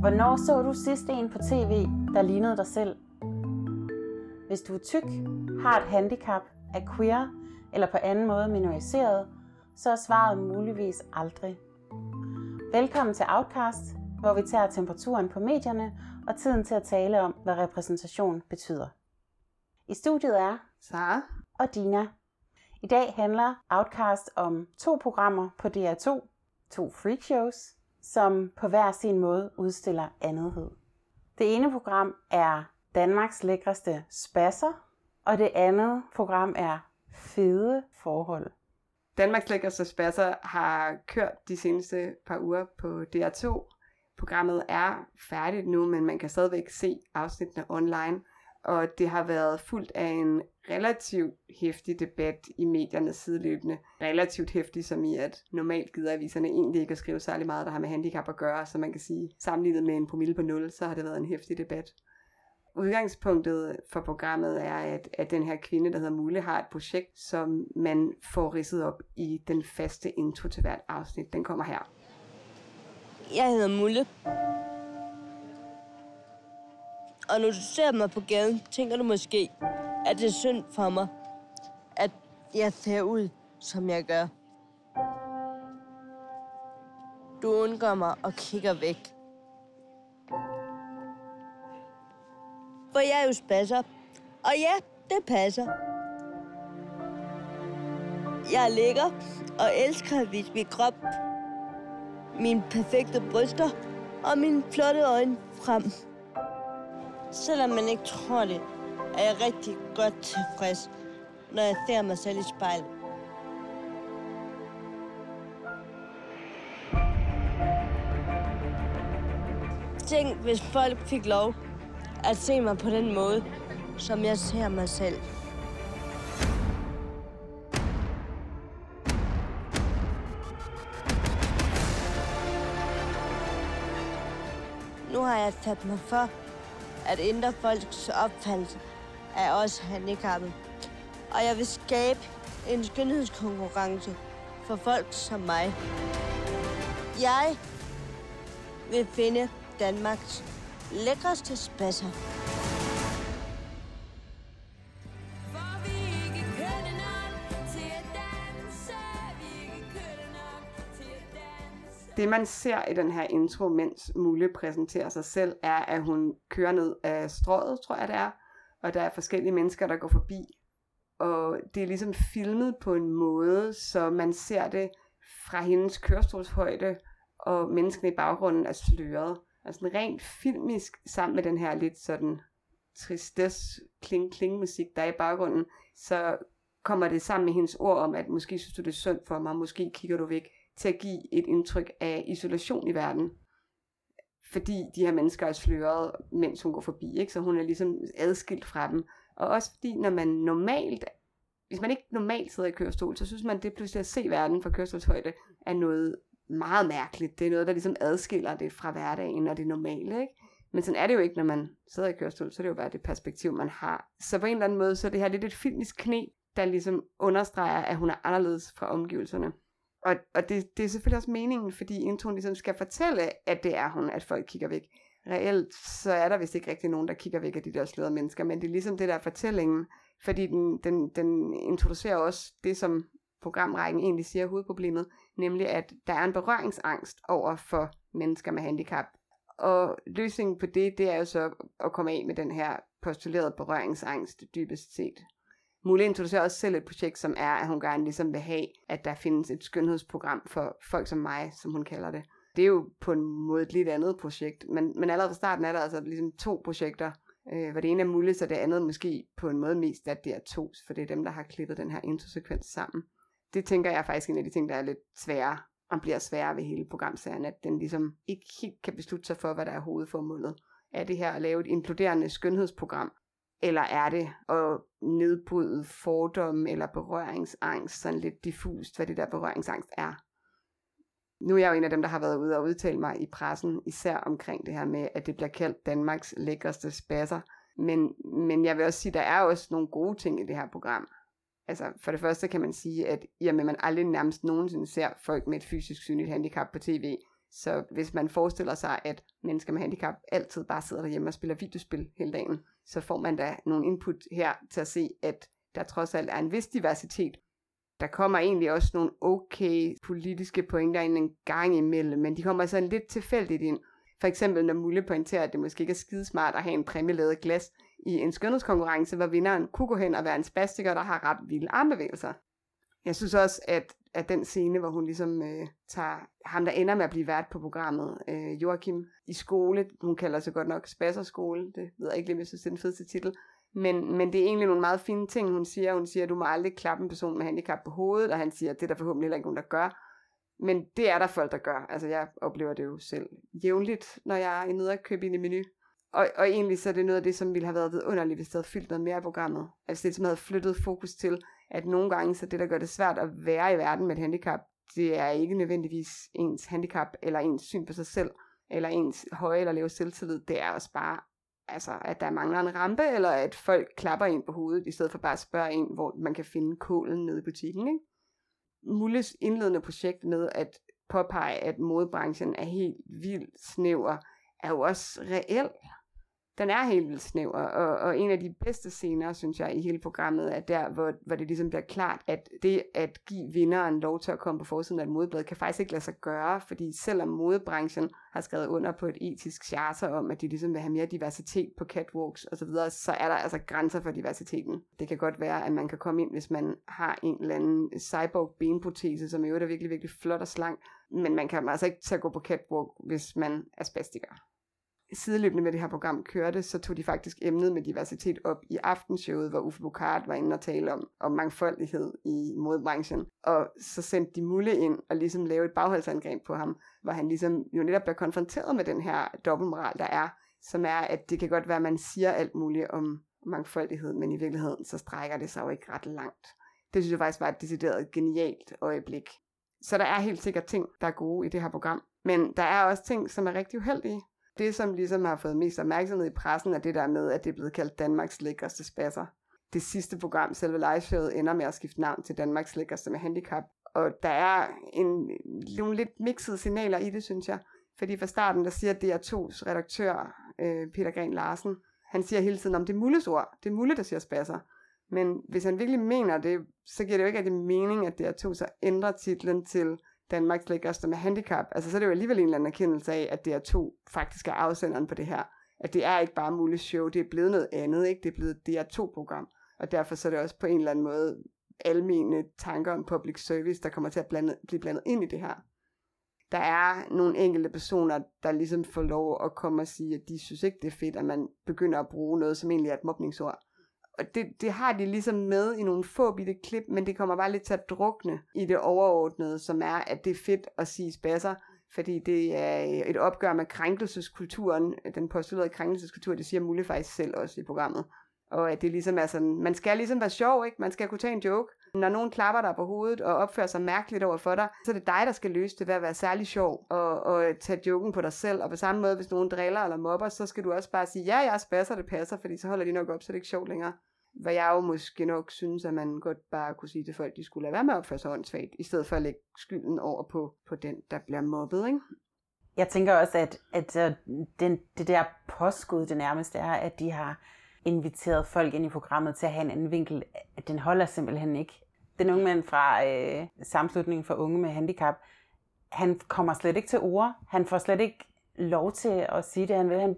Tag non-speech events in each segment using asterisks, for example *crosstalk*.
Hvornår så du sidst en på tv, der lignede dig selv? Hvis du er tyk, har et handicap, er queer eller på anden måde minoriseret, så er svaret muligvis aldrig. Velkommen til Outcast, hvor vi tager temperaturen på medierne og tiden til at tale om, hvad repræsentation betyder. I studiet er Sara og Dina. I dag handler Outcast om to programmer på DR2, to freakshows, som på hver sin måde udstiller andethed. Det ene program er Danmarks lækreste spasser, og det andet program er Fede forhold. Danmarks lækreste spasser har kørt de seneste par uger på DR2. Programmet er færdigt nu, men man kan stadigvæk se afsnittene online og det har været fuldt af en relativt hæftig debat i medierne sideløbende. Relativt hæftig som i, at normalt gider aviserne egentlig ikke at skrive særlig meget, der har med handicap at gøre, så man kan sige, sammenlignet med en promille på 0, så har det været en hæftig debat. Udgangspunktet for programmet er, at, at den her kvinde, der hedder Mule, har et projekt, som man får ridset op i den faste intro til hvert afsnit. Den kommer her. Jeg hedder Mulle. Og når du ser mig på gaden, tænker du måske, at det er synd for mig, at jeg ser ud, som jeg gør. Du undgår mig og kigger væk. For jeg er jo spasser. Og ja, det passer. Jeg er lækker og elsker at vise min krop, mine perfekte bryster og mine flotte øjne frem. Selvom man ikke tror det, er jeg rigtig godt tilfreds, når jeg ser mig selv i spejlet. Tænk, hvis folk fik lov at se mig på den måde, som jeg ser mig selv. Nu har jeg sat mig for at ændre folks opfattelse af os handicappede. Og jeg vil skabe en skønhedskonkurrence for folk som mig. Jeg vil finde Danmarks lækreste spasser. Det man ser i den her intro, mens Mulle præsenterer sig selv, er, at hun kører ned af strået, tror jeg det er, og der er forskellige mennesker, der går forbi. Og det er ligesom filmet på en måde, så man ser det fra hendes kørestolshøjde, og menneskene i baggrunden er sløret. Altså rent filmisk sammen med den her lidt sådan tristesse kling kling musik der er i baggrunden, så kommer det sammen med hendes ord om, at måske synes du det er synd for mig, måske kigger du væk til at give et indtryk af isolation i verden. Fordi de her mennesker er sløret, mens hun går forbi, ikke? så hun er ligesom adskilt fra dem. Og også fordi, når man normalt, hvis man ikke normalt sidder i kørestol, så synes man, at det pludselig at se verden fra kørestolshøjde er noget meget mærkeligt. Det er noget, der ligesom adskiller det fra hverdagen og det normale. Ikke? Men sådan er det jo ikke, når man sidder i kørestol, så er det jo bare det perspektiv, man har. Så på en eller anden måde, så er det her lidt et filmisk knæ, der ligesom understreger, at hun er anderledes fra omgivelserne. Og, og det, det er selvfølgelig også meningen, fordi introen ligesom skal fortælle, at det er hun, at folk kigger væk. Reelt, så er der vist ikke rigtig nogen, der kigger væk af de der slørede mennesker, men det er ligesom det der fortællingen, fordi den, den, den introducerer også det, som programrækken egentlig siger hovedproblemet, nemlig at der er en berøringsangst over for mennesker med handicap. Og løsningen på det, det er jo så at komme af med den her postulerede berøringsangst dybest set. Mulle introducerer også selv et projekt, som er, at hun gerne ligesom vil have, at der findes et skønhedsprogram for folk som mig, som hun kalder det. Det er jo på en måde et lidt andet projekt, men, men allerede fra starten er der altså ligesom to projekter, øh, hvor det ene er Mulle, så det andet måske på en måde mest at det er to, for det er dem, der har klippet den her introsekvens sammen. Det tænker jeg er faktisk en af de ting, der er lidt svære, og bliver sværere ved hele programserien, at den ligesom ikke helt kan beslutte sig for, hvad der er hovedformålet. Er det her at lave et inkluderende skønhedsprogram, eller er det at nedbryde fordomme eller berøringsangst, sådan lidt diffust, hvad det der berøringsangst er? Nu er jeg jo en af dem, der har været ude og udtale mig i pressen, især omkring det her med, at det bliver kaldt Danmarks lækreste spasser. Men, men jeg vil også sige, at der er også nogle gode ting i det her program. Altså for det første kan man sige, at i og med man aldrig nærmest nogensinde ser folk med et fysisk synligt handicap på tv, Så hvis man forestiller sig, at mennesker med handicap altid bare sidder derhjemme og spiller videospil hele dagen, så får man da nogle input her til at se, at der trods alt er en vis diversitet. Der kommer egentlig også nogle okay politiske pointer ind en gang imellem, men de kommer sådan lidt tilfældigt ind. For eksempel når Mulle pointerer, at det måske ikke er skidesmart at have en præmielavet glas i en skønhedskonkurrence, hvor vinderen kunne gå hen og være en spastiker, der har ret vilde armbevægelser. Jeg synes også, at, at den scene, hvor hun ligesom øh, tager ham, der ender med at blive vært på programmet, øh, Joachim, i skole, hun kalder sig godt nok Spasserskole, det ved jeg ikke lige, hvis jeg synes, det er den fedeste titel, men, men det er egentlig nogle meget fine ting, hun siger. Hun siger, at du må aldrig klappe en person med handicap på hovedet, og han siger, at det er der forhåbentlig heller ikke nogen, der gør. Men det er der folk, der gør. Altså jeg oplever det jo selv jævnligt, når jeg er nede og købe ind i menu. Og, og egentlig så er det noget af det, som ville have været vidunderligt, hvis det havde fyldt noget mere i programmet. Altså det, som havde flyttet fokus til, at nogle gange så det, der gør det svært at være i verden med et handicap, det er ikke nødvendigvis ens handicap, eller ens syn på sig selv, eller ens høje eller lave selvtillid. Det er også bare, altså, at der mangler en rampe, eller at folk klapper ind på hovedet, i stedet for bare at spørge en, hvor man kan finde kålen nede i butikken. Ikke? Mulles indledende projekt med at påpege, at modebranchen er helt vildt snæver, er jo også reelt den er helt vildt snæver, og, og en af de bedste scener, synes jeg, i hele programmet, er der, hvor, hvor det ligesom bliver klart, at det at give vinderen lov til at komme på forsiden af et modeblad, kan faktisk ikke lade sig gøre, fordi selvom modebranchen har skrevet under på et etisk charter om, at de ligesom vil have mere diversitet på catwalks osv., så, videre, så er der altså grænser for diversiteten. Det kan godt være, at man kan komme ind, hvis man har en eller anden cyborg benprotese, som i øvrigt er virkelig, virkelig flot og slank, men man kan altså ikke tage at gå på catwalk, hvis man er spastiker sideløbende med det her program kørte, så tog de faktisk emnet med diversitet op i aftenshowet, hvor Uffe Bukart var inde og tale om, om mangfoldighed i modbranchen. Og så sendte de Mulle ind og ligesom lavede et bagholdsangreb på ham, hvor han ligesom jo netop bliver konfronteret med den her dobbeltmoral, der er, som er, at det kan godt være, at man siger alt muligt om mangfoldighed, men i virkeligheden så strækker det sig jo ikke ret langt. Det synes jeg faktisk var et decideret genialt øjeblik. Så der er helt sikkert ting, der er gode i det her program. Men der er også ting, som er rigtig uheldige det, som ligesom har fået mest opmærksomhed i pressen, er det der med, at det er blevet kaldt Danmarks lækreste spasser. Det sidste program, selve liveshowet, ender med at skifte navn til Danmarks lækreste med handicap. Og der er en, nogle lidt mixede signaler i det, synes jeg. Fordi fra starten, der siger DR2's redaktør, øh, Peter Gren Larsen, han siger hele tiden om det er Mulles ord. Det er Mulle, der siger spasser. Men hvis han virkelig mener det, så giver det jo ikke rigtig mening, at DR2 så ændrer titlen til Danmarks lækkerste med handicap, altså så er det jo alligevel en eller anden erkendelse af, at DR2 faktisk er afsenderen på det her. At det er ikke bare muligt show, det er blevet noget andet, ikke? Det er blevet et DR2-program, Og derfor så er det også på en eller anden måde almene tanker om public service, der kommer til at blande, blive blandet ind i det her. Der er nogle enkelte personer, der ligesom får lov at komme og sige, at de synes ikke, det er fedt, at man begynder at bruge noget, som egentlig er et mobningsord og det, det har de ligesom med i nogle få bitte klip, men det kommer bare lidt til at drukne i det overordnede, som er, at det er fedt at sige spasser, fordi det er et opgør med krænkelseskulturen, den postulerede krænkelseskultur, det siger Mulle faktisk selv også i programmet. Og at det ligesom er sådan, man skal ligesom være sjov, ikke? Man skal kunne tage en joke. Når nogen klapper dig på hovedet og opfører sig mærkeligt over for dig, så er det dig, der skal løse det ved at være særlig sjov og, og tage joken på dig selv. Og på samme måde, hvis nogen driller eller mobber, så skal du også bare sige, ja, jeg spasser, det passer, fordi så holder de nok op, så det er ikke sjovt længere. Hvad jeg jo måske nok synes, at man godt bare kunne sige til folk, de skulle lade være med at opføre sig åndssvagt, i stedet for at lægge skylden over på, på den, der bliver mobbet, ikke? Jeg tænker også, at, at øh, den, det der påskud, det nærmeste er, at de har inviteret folk ind i programmet til at have en anden vinkel. At den holder simpelthen ikke. Den unge mand fra øh, samslutningen for unge med handicap, han kommer slet ikke til ord. Han får slet ikke lov til at sige det, han vil. Han,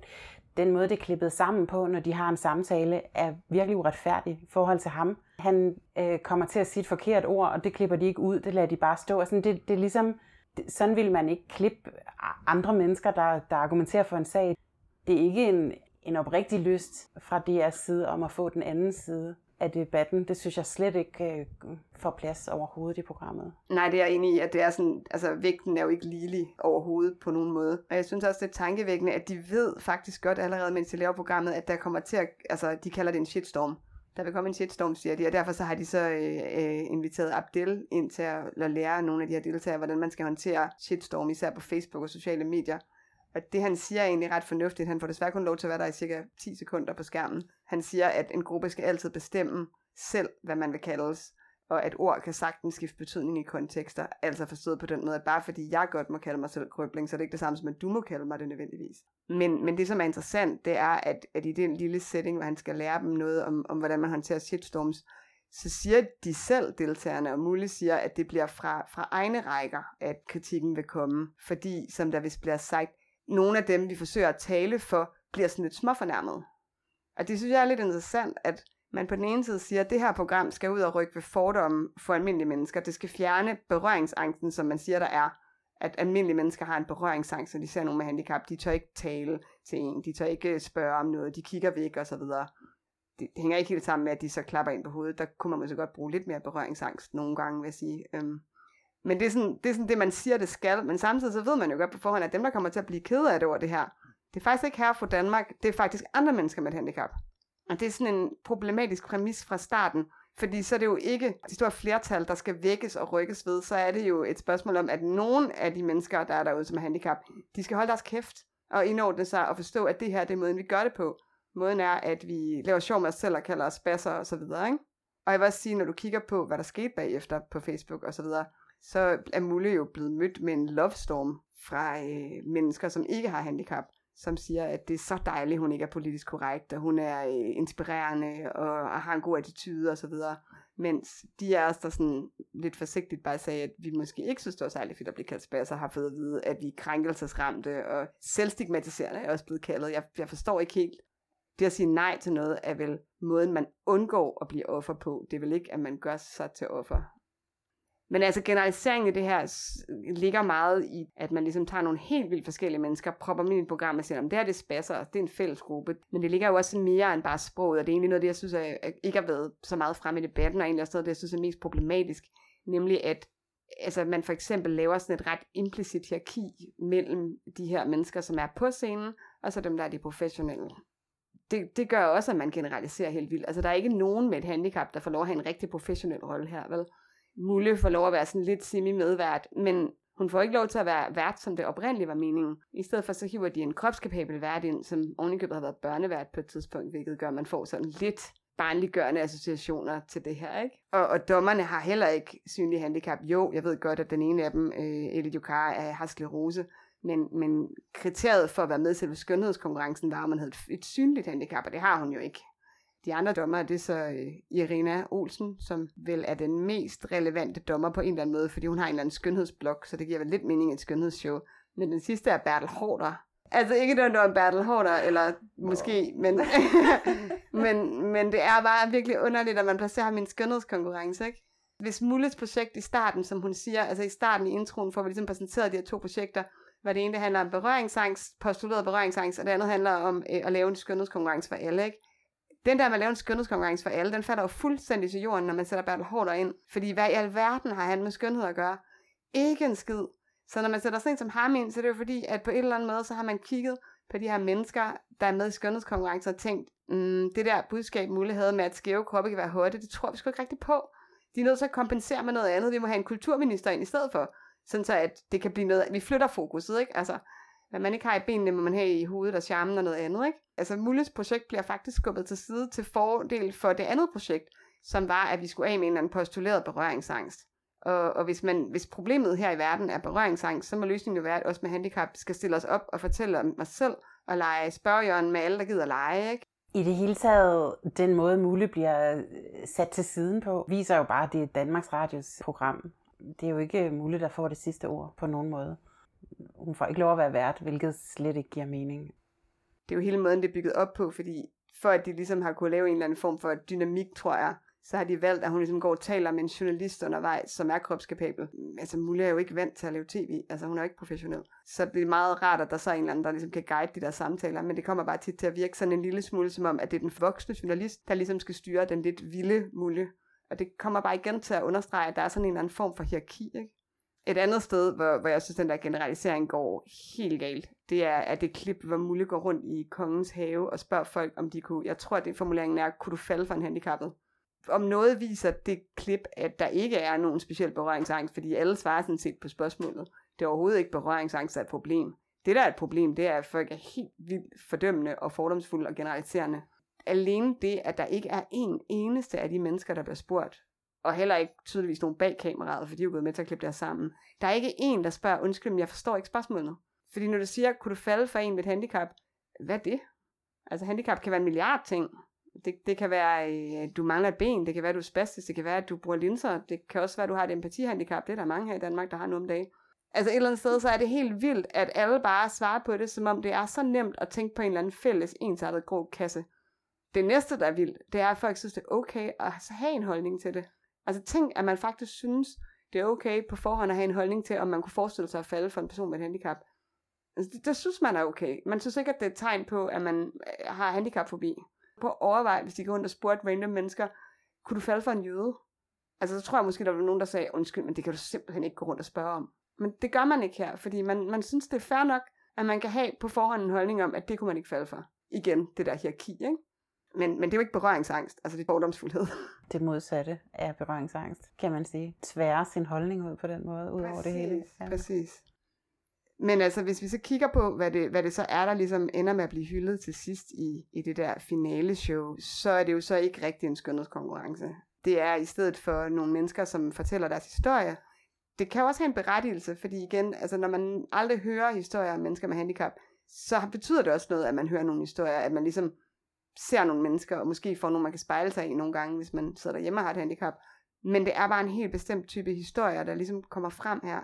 den måde, det er klippet sammen på, når de har en samtale, er virkelig uretfærdig i forhold til ham. Han øh, kommer til at sige et forkert ord, og det klipper de ikke ud, det lader de bare stå. Sådan, det, det er ligesom, det, sådan vil man ikke klippe andre mennesker, der, der argumenterer for en sag. Det er ikke en, en oprigtig lyst fra DR's side om at få den anden side af debatten. Det synes jeg slet ikke øh, får plads overhovedet i programmet. Nej, det er jeg enig i, at det er sådan, altså vægten er jo ikke ligelig overhovedet på nogen måde. Og jeg synes også, det er tankevækkende, at de ved faktisk godt allerede, mens de laver programmet, at der kommer til at, altså de kalder det en shitstorm. Der vil komme en shitstorm, siger de, og derfor så har de så øh, øh, inviteret Abdel ind til at, at lære nogle af de her deltagere, hvordan man skal håndtere shitstorm, især på Facebook og sociale medier. Og det han siger er egentlig ret fornuftigt. Han får desværre kun lov til at være der i cirka 10 sekunder på skærmen. Han siger, at en gruppe skal altid bestemme selv, hvad man vil kaldes. og at ord kan sagtens skifte betydning i kontekster, altså forstået på den måde, at bare fordi jeg godt må kalde mig selv krøbling, så er det ikke det samme som, at du må kalde mig det nødvendigvis. Men, men det, som er interessant, det er, at, at i den lille setting, hvor han skal lære dem noget om, om hvordan man håndterer shitstorms, så siger de selv, deltagerne, og muligt siger, at det bliver fra, fra egne rækker, at kritikken vil komme. Fordi, som der vist bliver sagt, nogle af dem, vi forsøger at tale for, bliver sådan lidt småfornærmet. Og det synes jeg er lidt interessant, at man på den ene side siger, at det her program skal ud og rykke ved fordomme for almindelige mennesker. Det skal fjerne berøringsangsten, som man siger, der er. At almindelige mennesker har en berøringsangst, når de ser nogen med handicap. De tør ikke tale til en, de tør ikke øh, spørge om noget, de kigger væk og så videre. Det, det hænger ikke helt sammen med, at de så klapper ind på hovedet. Der kunne man måske godt bruge lidt mere berøringsangst nogle gange, vil jeg sige. Øhm, men det er, sådan, det er sådan det, man siger, det skal. Men samtidig så ved man jo godt på forhånd, at dem, der kommer til at blive kede af det over det her, det er faktisk ikke her fra Danmark, det er faktisk andre mennesker med et handicap. Og det er sådan en problematisk præmis fra starten, fordi så er det jo ikke de store flertal, der skal vækkes og rykkes ved, så er det jo et spørgsmål om, at nogle af de mennesker, der er derude som er handicap, de skal holde deres kæft og indordne sig og forstå, at det her det er måden, vi gør det på. Måden er, at vi laver sjov med os selv og kalder os basser og så videre, ikke? Og jeg vil også sige, når du kigger på, hvad der skete bagefter på Facebook og så videre, så er Mulle jo blevet mødt med en love storm fra øh, mennesker, som ikke har handicap som siger, at det er så dejligt, hun ikke er politisk korrekt, og hun er øh, inspirerende, og, og har en god attitude og så videre. Mens de er os, der sådan lidt forsigtigt bare sagde, at vi måske ikke synes, det var særlig fedt at blive kaldt spasser, har fået at vide, at vi er krænkelsesramte, og selvstigmatiserende er også blevet kaldet. Jeg, jeg forstår ikke helt, det at sige nej til noget, er vel måden, man undgår at blive offer på. Det er vel ikke, at man gør sig til offer. Men altså generaliseringen i det her ligger meget i, at man ligesom tager nogle helt vildt forskellige mennesker, propper dem ind i et program og siger, om det her det spasser, det er en fælles gruppe. Men det ligger jo også mere end bare sproget, og det er egentlig noget af det, jeg synes er, ikke har været så meget frem i debatten, og egentlig også noget af det, jeg synes er mest problematisk, nemlig at altså, man for eksempel laver sådan et ret implicit hierarki mellem de her mennesker, som er på scenen, og så dem, der er de professionelle. Det, det gør også, at man generaliserer helt vildt. Altså, der er ikke nogen med et handicap, der får lov at have en rigtig professionel rolle her, vel? Mulle får lov at være sådan lidt semi-medvært, men hun får ikke lov til at være vært, som det oprindeligt var meningen. I stedet for så hiver de en kropskapabel vært ind, som ovenikøbet har været børnevært på et tidspunkt, hvilket gør, at man får sådan lidt barnliggørende associationer til det her, ikke? Og, og dommerne har heller ikke synlig handicap. Jo, jeg ved godt, at den ene af dem, øh, Elie Jokar, er, har sklerose, men, men kriteriet for at være med til skønhedskonkurrencen var, at man havde et, et synligt handicap, og det har hun jo ikke. De andre dommer, det er så øh, Irina Olsen, som vel er den mest relevante dommer på en eller anden måde, fordi hun har en eller anden skønhedsblok, så det giver vel lidt mening i et skønhedsshow. Men den sidste er Bertel Hårder. Altså ikke noget om Bertel Hårder, eller måske, men, *laughs* men, men det er bare virkelig underligt, at man placerer ham i en skønhedskonkurrence, ikke? Hvis Mulles projekt i starten, som hun siger, altså i starten i introen, får vi ligesom præsenteret de her to projekter, hvor det ene det handler om berøringsangst, postuleret berøringsangst, og det andet handler om øh, at lave en skønhedskonkurrence for alle, ikke? Den der med at lave en skønhedskonkurrence for alle, den falder jo fuldstændig til jorden, når man sætter Bertel Hårder ind. Fordi hvad i alverden har han med skønhed at gøre? Ikke en skid. Så når man sætter sådan en som ham ind, så er det jo fordi, at på et eller andet måde, så har man kigget på de her mennesker, der er med i skønhedskonkurrencer, og tænkt, mm, det der budskab mulighed med, at skæve kroppe kan være hurtigt, det tror vi sgu ikke rigtigt på. De er nødt til at kompensere med noget andet. Vi må have en kulturminister ind i stedet for, sådan så at det kan blive noget, vi flytter fokuset, ikke? Altså, hvad man ikke har i benene, må man have i hovedet og charmen og noget andet, ikke? Altså, Mulles projekt bliver faktisk skubbet til side til fordel for det andet projekt, som var, at vi skulle af med en eller anden postuleret berøringsangst. Og, og hvis, man, hvis problemet her i verden er berøringsangst, så må løsningen jo være, at os med handicap skal stille os op og fortælle om os selv og lege spørgjørn med alle, der gider lege, ikke? I det hele taget, den måde Mulle bliver øh, sat til siden på, viser jo bare, at det er Danmarks Radios program. Det er jo ikke Mulle, der får det sidste ord på nogen måde hun får ikke lov at være vært, hvilket slet ikke giver mening. Det er jo hele måden, det er bygget op på, fordi for at de ligesom har kunne lave en eller anden form for dynamik, tror jeg, så har de valgt, at hun ligesom går og taler med en journalist undervejs, som er kropskapabel. Altså, Mulle er jo ikke vant til at lave tv, altså hun er jo ikke professionel. Så det er meget rart, at der så er en eller anden, der ligesom kan guide de der samtaler, men det kommer bare tit til at virke sådan en lille smule, som om, at det er den voksne journalist, der ligesom skal styre den lidt vilde Mulle. Og det kommer bare igen til at understrege, at der er sådan en eller anden form for hierarki, ikke? Et andet sted, hvor, hvor jeg synes, den der generalisering går helt galt, det er, at det klip, hvor Mulle går rundt i kongens have og spørger folk, om de kunne, jeg tror, at det formuleringen er, kunne du falde for en handicappet? Om noget viser det klip, at der ikke er nogen speciel berøringsangst, fordi alle svarer sådan set på spørgsmålet. Det er overhovedet ikke berøringsangst, der er et problem. Det, der er et problem, det er, at folk er helt vildt fordømmende og fordomsfulde og generaliserende. Alene det, at der ikke er en eneste af de mennesker, der bliver spurgt, og heller ikke tydeligvis nogen bag kameraet, for de er jo gået med til at klippe det her sammen. Der er ikke en, der spørger, undskyld, men jeg forstår ikke spørgsmålet. Fordi når du siger, kunne du falde for en med et handicap, hvad er det? Altså handicap kan være en milliard ting. Det, det kan være, at du mangler et ben, det kan være, at du er spastisk, det kan være, at du bruger linser, det kan også være, at du har et empatihandicap, det er der mange her i Danmark, der har nu om dagen. Altså et eller andet sted, så er det helt vildt, at alle bare svarer på det, som om det er så nemt at tænke på en eller anden fælles, ensartet grå kasse. Det næste, der er vildt, det er, at folk synes, det er okay at have en holdning til det. Altså tænk, at man faktisk synes, det er okay på forhånd at have en holdning til, om man kunne forestille sig at falde for en person med et handicap. Altså, det, det synes man er okay. Man synes ikke, at det er et tegn på, at man øh, har handicapfobi. På overvej, hvis de går rundt og spurgte random mennesker, kunne du falde for en jøde? Altså, så tror jeg måske, der var nogen, der sagde, undskyld, men det kan du simpelthen ikke gå rundt og spørge om. Men det gør man ikke her, fordi man, man synes, det er fair nok, at man kan have på forhånd en holdning om, at det kunne man ikke falde for. Igen, det der hierarki, ikke? Men, men det er jo ikke berøringsangst, altså det er fordomsfuldhed. *laughs* Det modsatte er berøringsangst, kan man sige. Tvære sin holdning ud på den måde, ud over det hele. Ja. Præcis. Men altså, hvis vi så kigger på, hvad det, hvad det så er, der ligesom ender med at blive hyldet til sidst i, i det der finale show, så er det jo så ikke rigtig en skønhedskonkurrence. Det er i stedet for nogle mennesker, som fortæller deres historie. Det kan også have en berettigelse, fordi igen, altså når man aldrig hører historier om mennesker med handicap, så betyder det også noget, at man hører nogle historier, at man ligesom ser nogle mennesker, og måske får nogle, man kan spejle sig i nogle gange, hvis man sidder derhjemme og har et handicap. Men det er bare en helt bestemt type historier, der ligesom kommer frem her.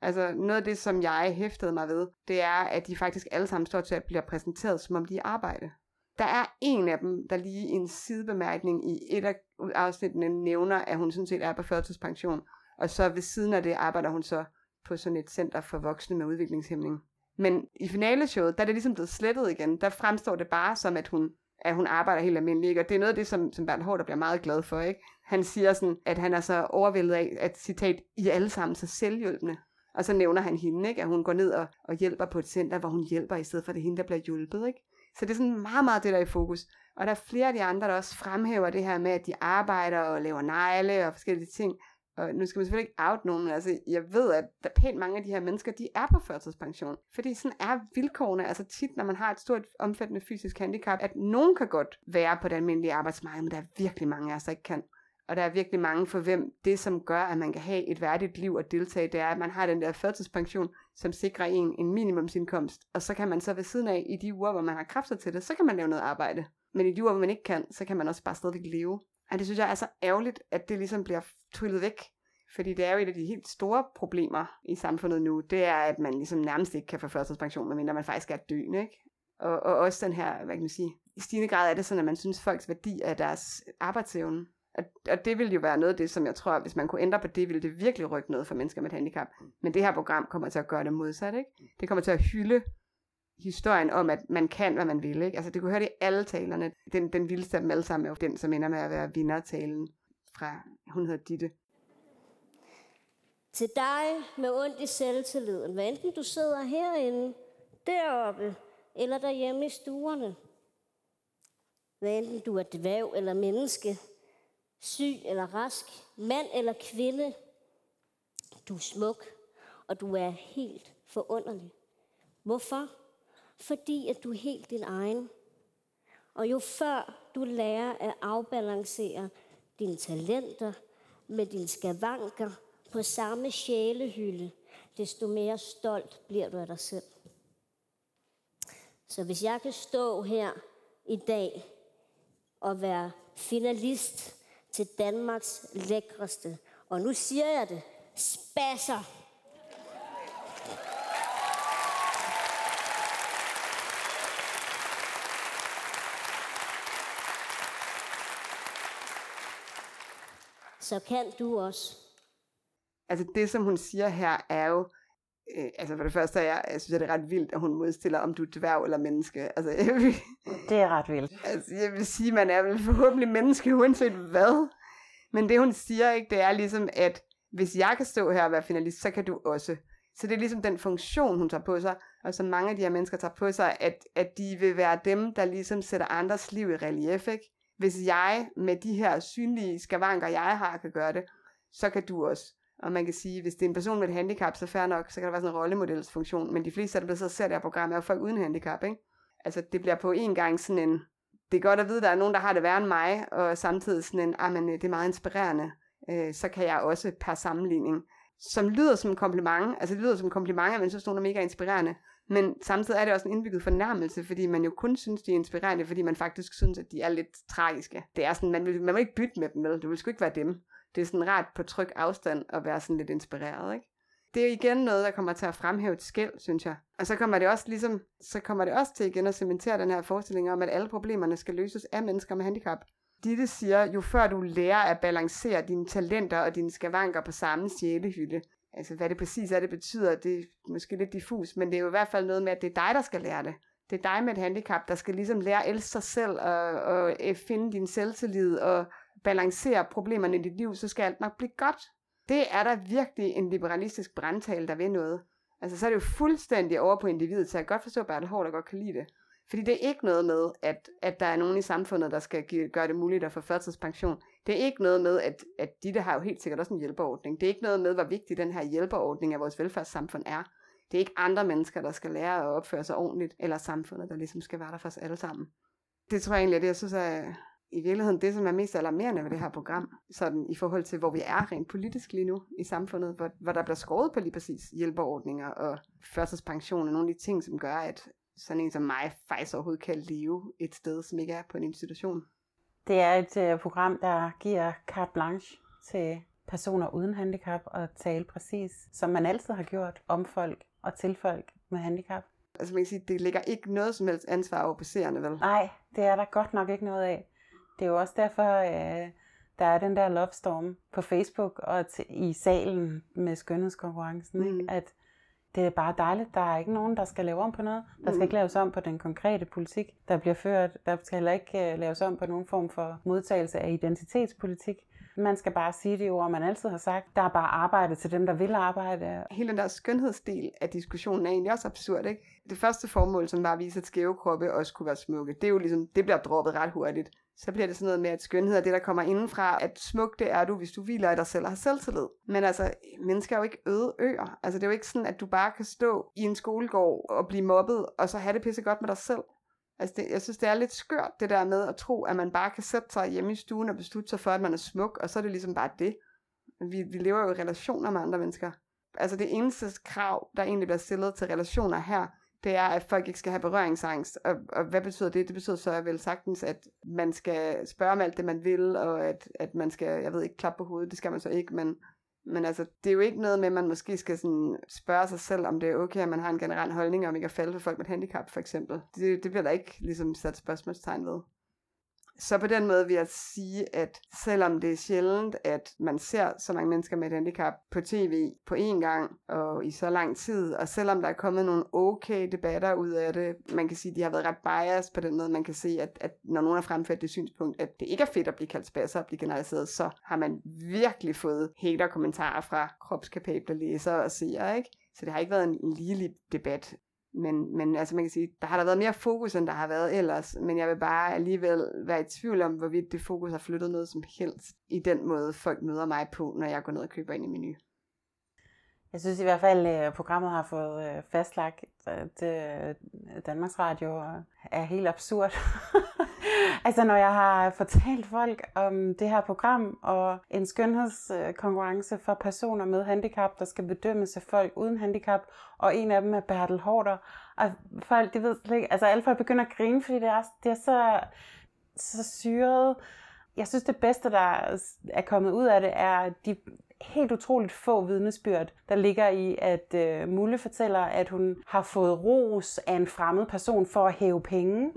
Altså noget af det, som jeg hæftede mig ved, det er, at de faktisk alle sammen står til at blive præsenteret, som om de arbejde. Der er en af dem, der lige i en sidebemærkning i et af afsnittene nævner, at hun sådan set er på førtidspension. Og så ved siden af det arbejder hun så på sådan et center for voksne med udviklingshæmning. Men i finaleshowet, der er det ligesom blevet slettet igen. Der fremstår det bare som, at hun at hun arbejder helt almindeligt. Ikke? Og det er noget af det, som, som Bernd Hård bliver meget glad for. Ikke? Han siger sådan, at han er så overvældet af, at citat, I er alle sammen så selvhjælpende. Og så nævner han hende, ikke? at hun går ned og, og hjælper på et center, hvor hun hjælper, i stedet for at det er hende, der bliver hjulpet. Ikke? Så det er sådan meget, meget det, der er i fokus. Og der er flere af de andre, der også fremhæver det her med, at de arbejder og laver negle og forskellige ting. Og nu skal man selvfølgelig ikke out nogen, men altså, jeg ved, at der pænt mange af de her mennesker, de er på førtidspension. Fordi sådan er vilkårene, altså tit, når man har et stort, omfattende fysisk handicap, at nogen kan godt være på det almindelige arbejdsmarked, men der er virkelig mange af os, der ikke kan. Og der er virkelig mange for hvem det, som gør, at man kan have et værdigt liv og deltage, det er, at man har den der førtidspension, som sikrer en en minimumsindkomst. Og så kan man så ved siden af, i de uger, hvor man har kræfter til det, så kan man lave noget arbejde. Men i de uger, hvor man ikke kan, så kan man også bare stadigvæk leve. Og det synes jeg er så ærgerligt, at det ligesom bliver tryllet væk. Fordi det er jo et af de helt store problemer i samfundet nu, det er, at man ligesom nærmest ikke kan få førtidspension, medmindre man faktisk er døende, ikke? Og, og også den her, hvad kan man sige, i stigende grad er det sådan, at man synes, folks værdi er deres arbejdsevne. Og, og det ville jo være noget af det, som jeg tror, hvis man kunne ændre på det, ville det virkelig rykke noget for mennesker med et handicap. Men det her program kommer til at gøre det modsat, ikke? Det kommer til at hylde historien om, at man kan, hvad man vil, ikke? Altså, det kunne høre det i alle talerne. Den, den vildeste af dem alle sammen er jo den, som ender med at være vindertalen fra, hun hedder Ditte. Til dig med ondt i selvtilliden, hvad enten du sidder herinde, deroppe, eller derhjemme i stuerne. Hvad enten du er dvæv eller menneske, syg eller rask, mand eller kvinde. Du er smuk, og du er helt forunderlig. Hvorfor? Fordi at du er helt din egen. Og jo før du lærer at afbalancere dine talenter med dine skavanker på samme sjælehylde, desto mere stolt bliver du af dig selv. Så hvis jeg kan stå her i dag og være finalist til Danmarks lækreste. Og nu siger jeg det. Spasser. Så kan du også. Altså det, som hun siger her, er jo, øh, altså for det første er jeg, jeg synes, det er ret vildt, at hun modstiller, om du er dværg eller menneske. Altså, jeg vil, det er ret vildt. Altså, jeg vil sige, man er vel forhåbentlig menneske, uanset hvad. Men det, hun siger, ikke, det er ligesom, at hvis jeg kan stå her og være finalist, så kan du også. Så det er ligesom den funktion, hun tager på sig, og som mange af de her mennesker tager på sig, at, at de vil være dem, der ligesom sætter andres liv i relief, ikke? Hvis jeg med de her synlige skavanker, jeg har, kan gøre det, så kan du også. Og man kan sige, hvis det er en person med et handicap, så fair nok, så kan der være sådan en rollemodelsfunktion. Men de fleste, der så ser det her program, er jo folk uden handicap, ikke? Altså, det bliver på en gang sådan en, det er godt at vide, at der er nogen, der har det værre end mig, og samtidig sådan en, ah, men øh, det er meget inspirerende, øh, så kan jeg også per sammenligning, som lyder som en kompliment, altså det lyder som en kompliment, at man synes, nogen er mega inspirerende, men samtidig er det også en indbygget fornærmelse, fordi man jo kun synes, de er inspirerende, fordi man faktisk synes, at de er lidt tragiske. Det er sådan, man vil, man vil ikke bytte med dem, eller det vil sgu ikke være dem. Det er sådan ret på tryg afstand at være sådan lidt inspireret, ikke? Det er igen noget, der kommer til at fremhæve et skæld, synes jeg. Og så kommer det også ligesom, så kommer det også til igen at cementere den her forestilling om, at alle problemerne skal løses af mennesker med handicap. Ditte siger, jo før du lærer at balancere dine talenter og dine skavanker på samme sjælehylde, altså hvad det præcis er, det betyder, det er måske lidt diffus, men det er jo i hvert fald noget med, at det er dig, der skal lære det. Det er dig med et handicap, der skal ligesom lære at elske sig selv og, og øh, finde din selvtillid og balancere problemerne i dit liv, så skal alt nok blive godt. Det er der virkelig en liberalistisk brandtale, der ved noget. Altså, så er det jo fuldstændig over på individet, så jeg kan godt forstå, at Bertel Hård, der godt kan lide det. Fordi det er ikke noget med, at, at der er nogen i samfundet, der skal give, gøre det muligt at få førtidspension. Det er ikke noget med, at, at de der har jo helt sikkert også en hjælperordning. Det er ikke noget med, hvor vigtig den her hjælperordning af vores velfærdssamfund er. Det er ikke andre mennesker, der skal lære at opføre sig ordentligt, eller samfundet, der ligesom skal være der for os alle sammen. Det tror jeg egentlig er det, jeg synes er i virkeligheden det, som er mest alarmerende ved det her program, sådan i forhold til, hvor vi er rent politisk lige nu i samfundet, hvor, hvor der bliver skåret på lige præcis hjælperordninger og førtidspension og nogle af de ting, som gør, at sådan en som mig faktisk overhovedet kan leve et sted, som ikke er på en institution. Det er et uh, program, der giver carte blanche til personer uden handicap og tale præcis, som man altid har gjort, om folk og til folk med handicap. Altså man kan sige, det ligger ikke noget som helst ansvar over passerende, vel? Nej, det er der godt nok ikke noget af. Det er jo også derfor, uh, der er den der love storm på Facebook og t- i salen med skønhedskonkurrencen, mm. ikke? at det er bare dejligt. Der er ikke nogen, der skal lave om på noget. Der skal mm. ikke laves om på den konkrete politik, der bliver ført. Der skal heller ikke uh, laves om på nogen form for modtagelse af identitetspolitik. Man skal bare sige det ord, man altid har sagt. Der er bare arbejde til dem, der vil arbejde. Hele den der skønhedsdel af diskussionen er egentlig også absurd, ikke? Det første formål, som var at vise, at skæve kroppe også kunne være smukke, det er jo ligesom, det bliver droppet ret hurtigt. Så bliver det sådan noget med, at skønhed er det, der kommer indenfra, at smuk det er du, hvis du hviler i dig selv og har selvtillid. Men altså, mennesker er jo ikke øde øer. Altså, det er jo ikke sådan, at du bare kan stå i en skolegård og blive mobbet, og så have det pisse godt med dig selv. Altså, det, jeg synes, det er lidt skørt, det der med at tro, at man bare kan sætte sig hjemme i stuen og beslutte sig for, at man er smuk, og så er det ligesom bare det. Vi, vi lever jo i relationer med andre mennesker. Altså, det eneste krav, der egentlig bliver stillet til relationer her, det er, at folk ikke skal have berøringsangst. Og, og hvad betyder det? Det betyder så vel sagtens, at man skal spørge om alt det, man vil, og at, at man skal, jeg ved ikke, klappe på hovedet, det skal man så ikke, men, men altså, det er jo ikke noget med, at man måske skal sådan spørge sig selv, om det er okay, at man har en generel holdning om ikke at falde for folk med handicap, for eksempel. Det, det bliver der ikke ligesom sat spørgsmålstegn ved. Så på den måde vil jeg sige, at selvom det er sjældent, at man ser så mange mennesker med et handicap på tv på én gang og i så lang tid, og selvom der er kommet nogle okay debatter ud af det, man kan sige, at de har været ret biased på den måde, man kan se, at, at når nogen har fremført det synspunkt, at det ikke er fedt at blive kaldt spasser og blive generaliseret, så har man virkelig fået hater-kommentarer fra kropskapable læsere og seere, ikke? Så det har ikke været en ligelig debat. Men, men altså man kan sige, der har der været mere fokus, end der har været ellers, men jeg vil bare alligevel være i tvivl om, hvorvidt det fokus har flyttet noget som helst i den måde, folk møder mig på, når jeg går ned og køber ind i menu. Jeg synes i hvert fald, at programmet har fået øh, fastlagt, at øh, Danmarks Radio er helt absurd. *laughs* altså når jeg har fortalt folk om det her program og en skønhedskonkurrence for personer med handicap, der skal bedømmes af folk uden handicap, og en af dem er Bertel Hårder. Og folk, de ved slet ikke, altså alle folk begynder at grine, fordi det er, det er så, så syret. Jeg synes det bedste, der er kommet ud af det, er de helt utroligt få vidnesbyrd, der ligger i, at øh, Mulle fortæller, at hun har fået ros af en fremmed person for at hæve penge.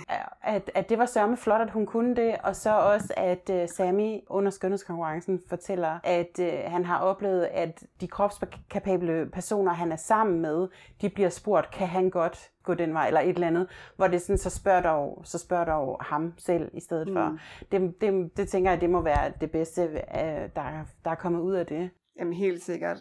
At, at det var sørme flot, at hun kunne det, og så også, at øh, Sami under skønhedskonkurrencen fortæller, at øh, han har oplevet, at de kropskapable personer, han er sammen med, de bliver spurgt, kan han godt gå den vej, eller et eller andet, hvor det sådan, så spørger jo, så spørger jo ham selv i stedet mm. for. Det, det, det tænker jeg, det må være det bedste, der, der er kommet ud af det. Jamen helt sikkert.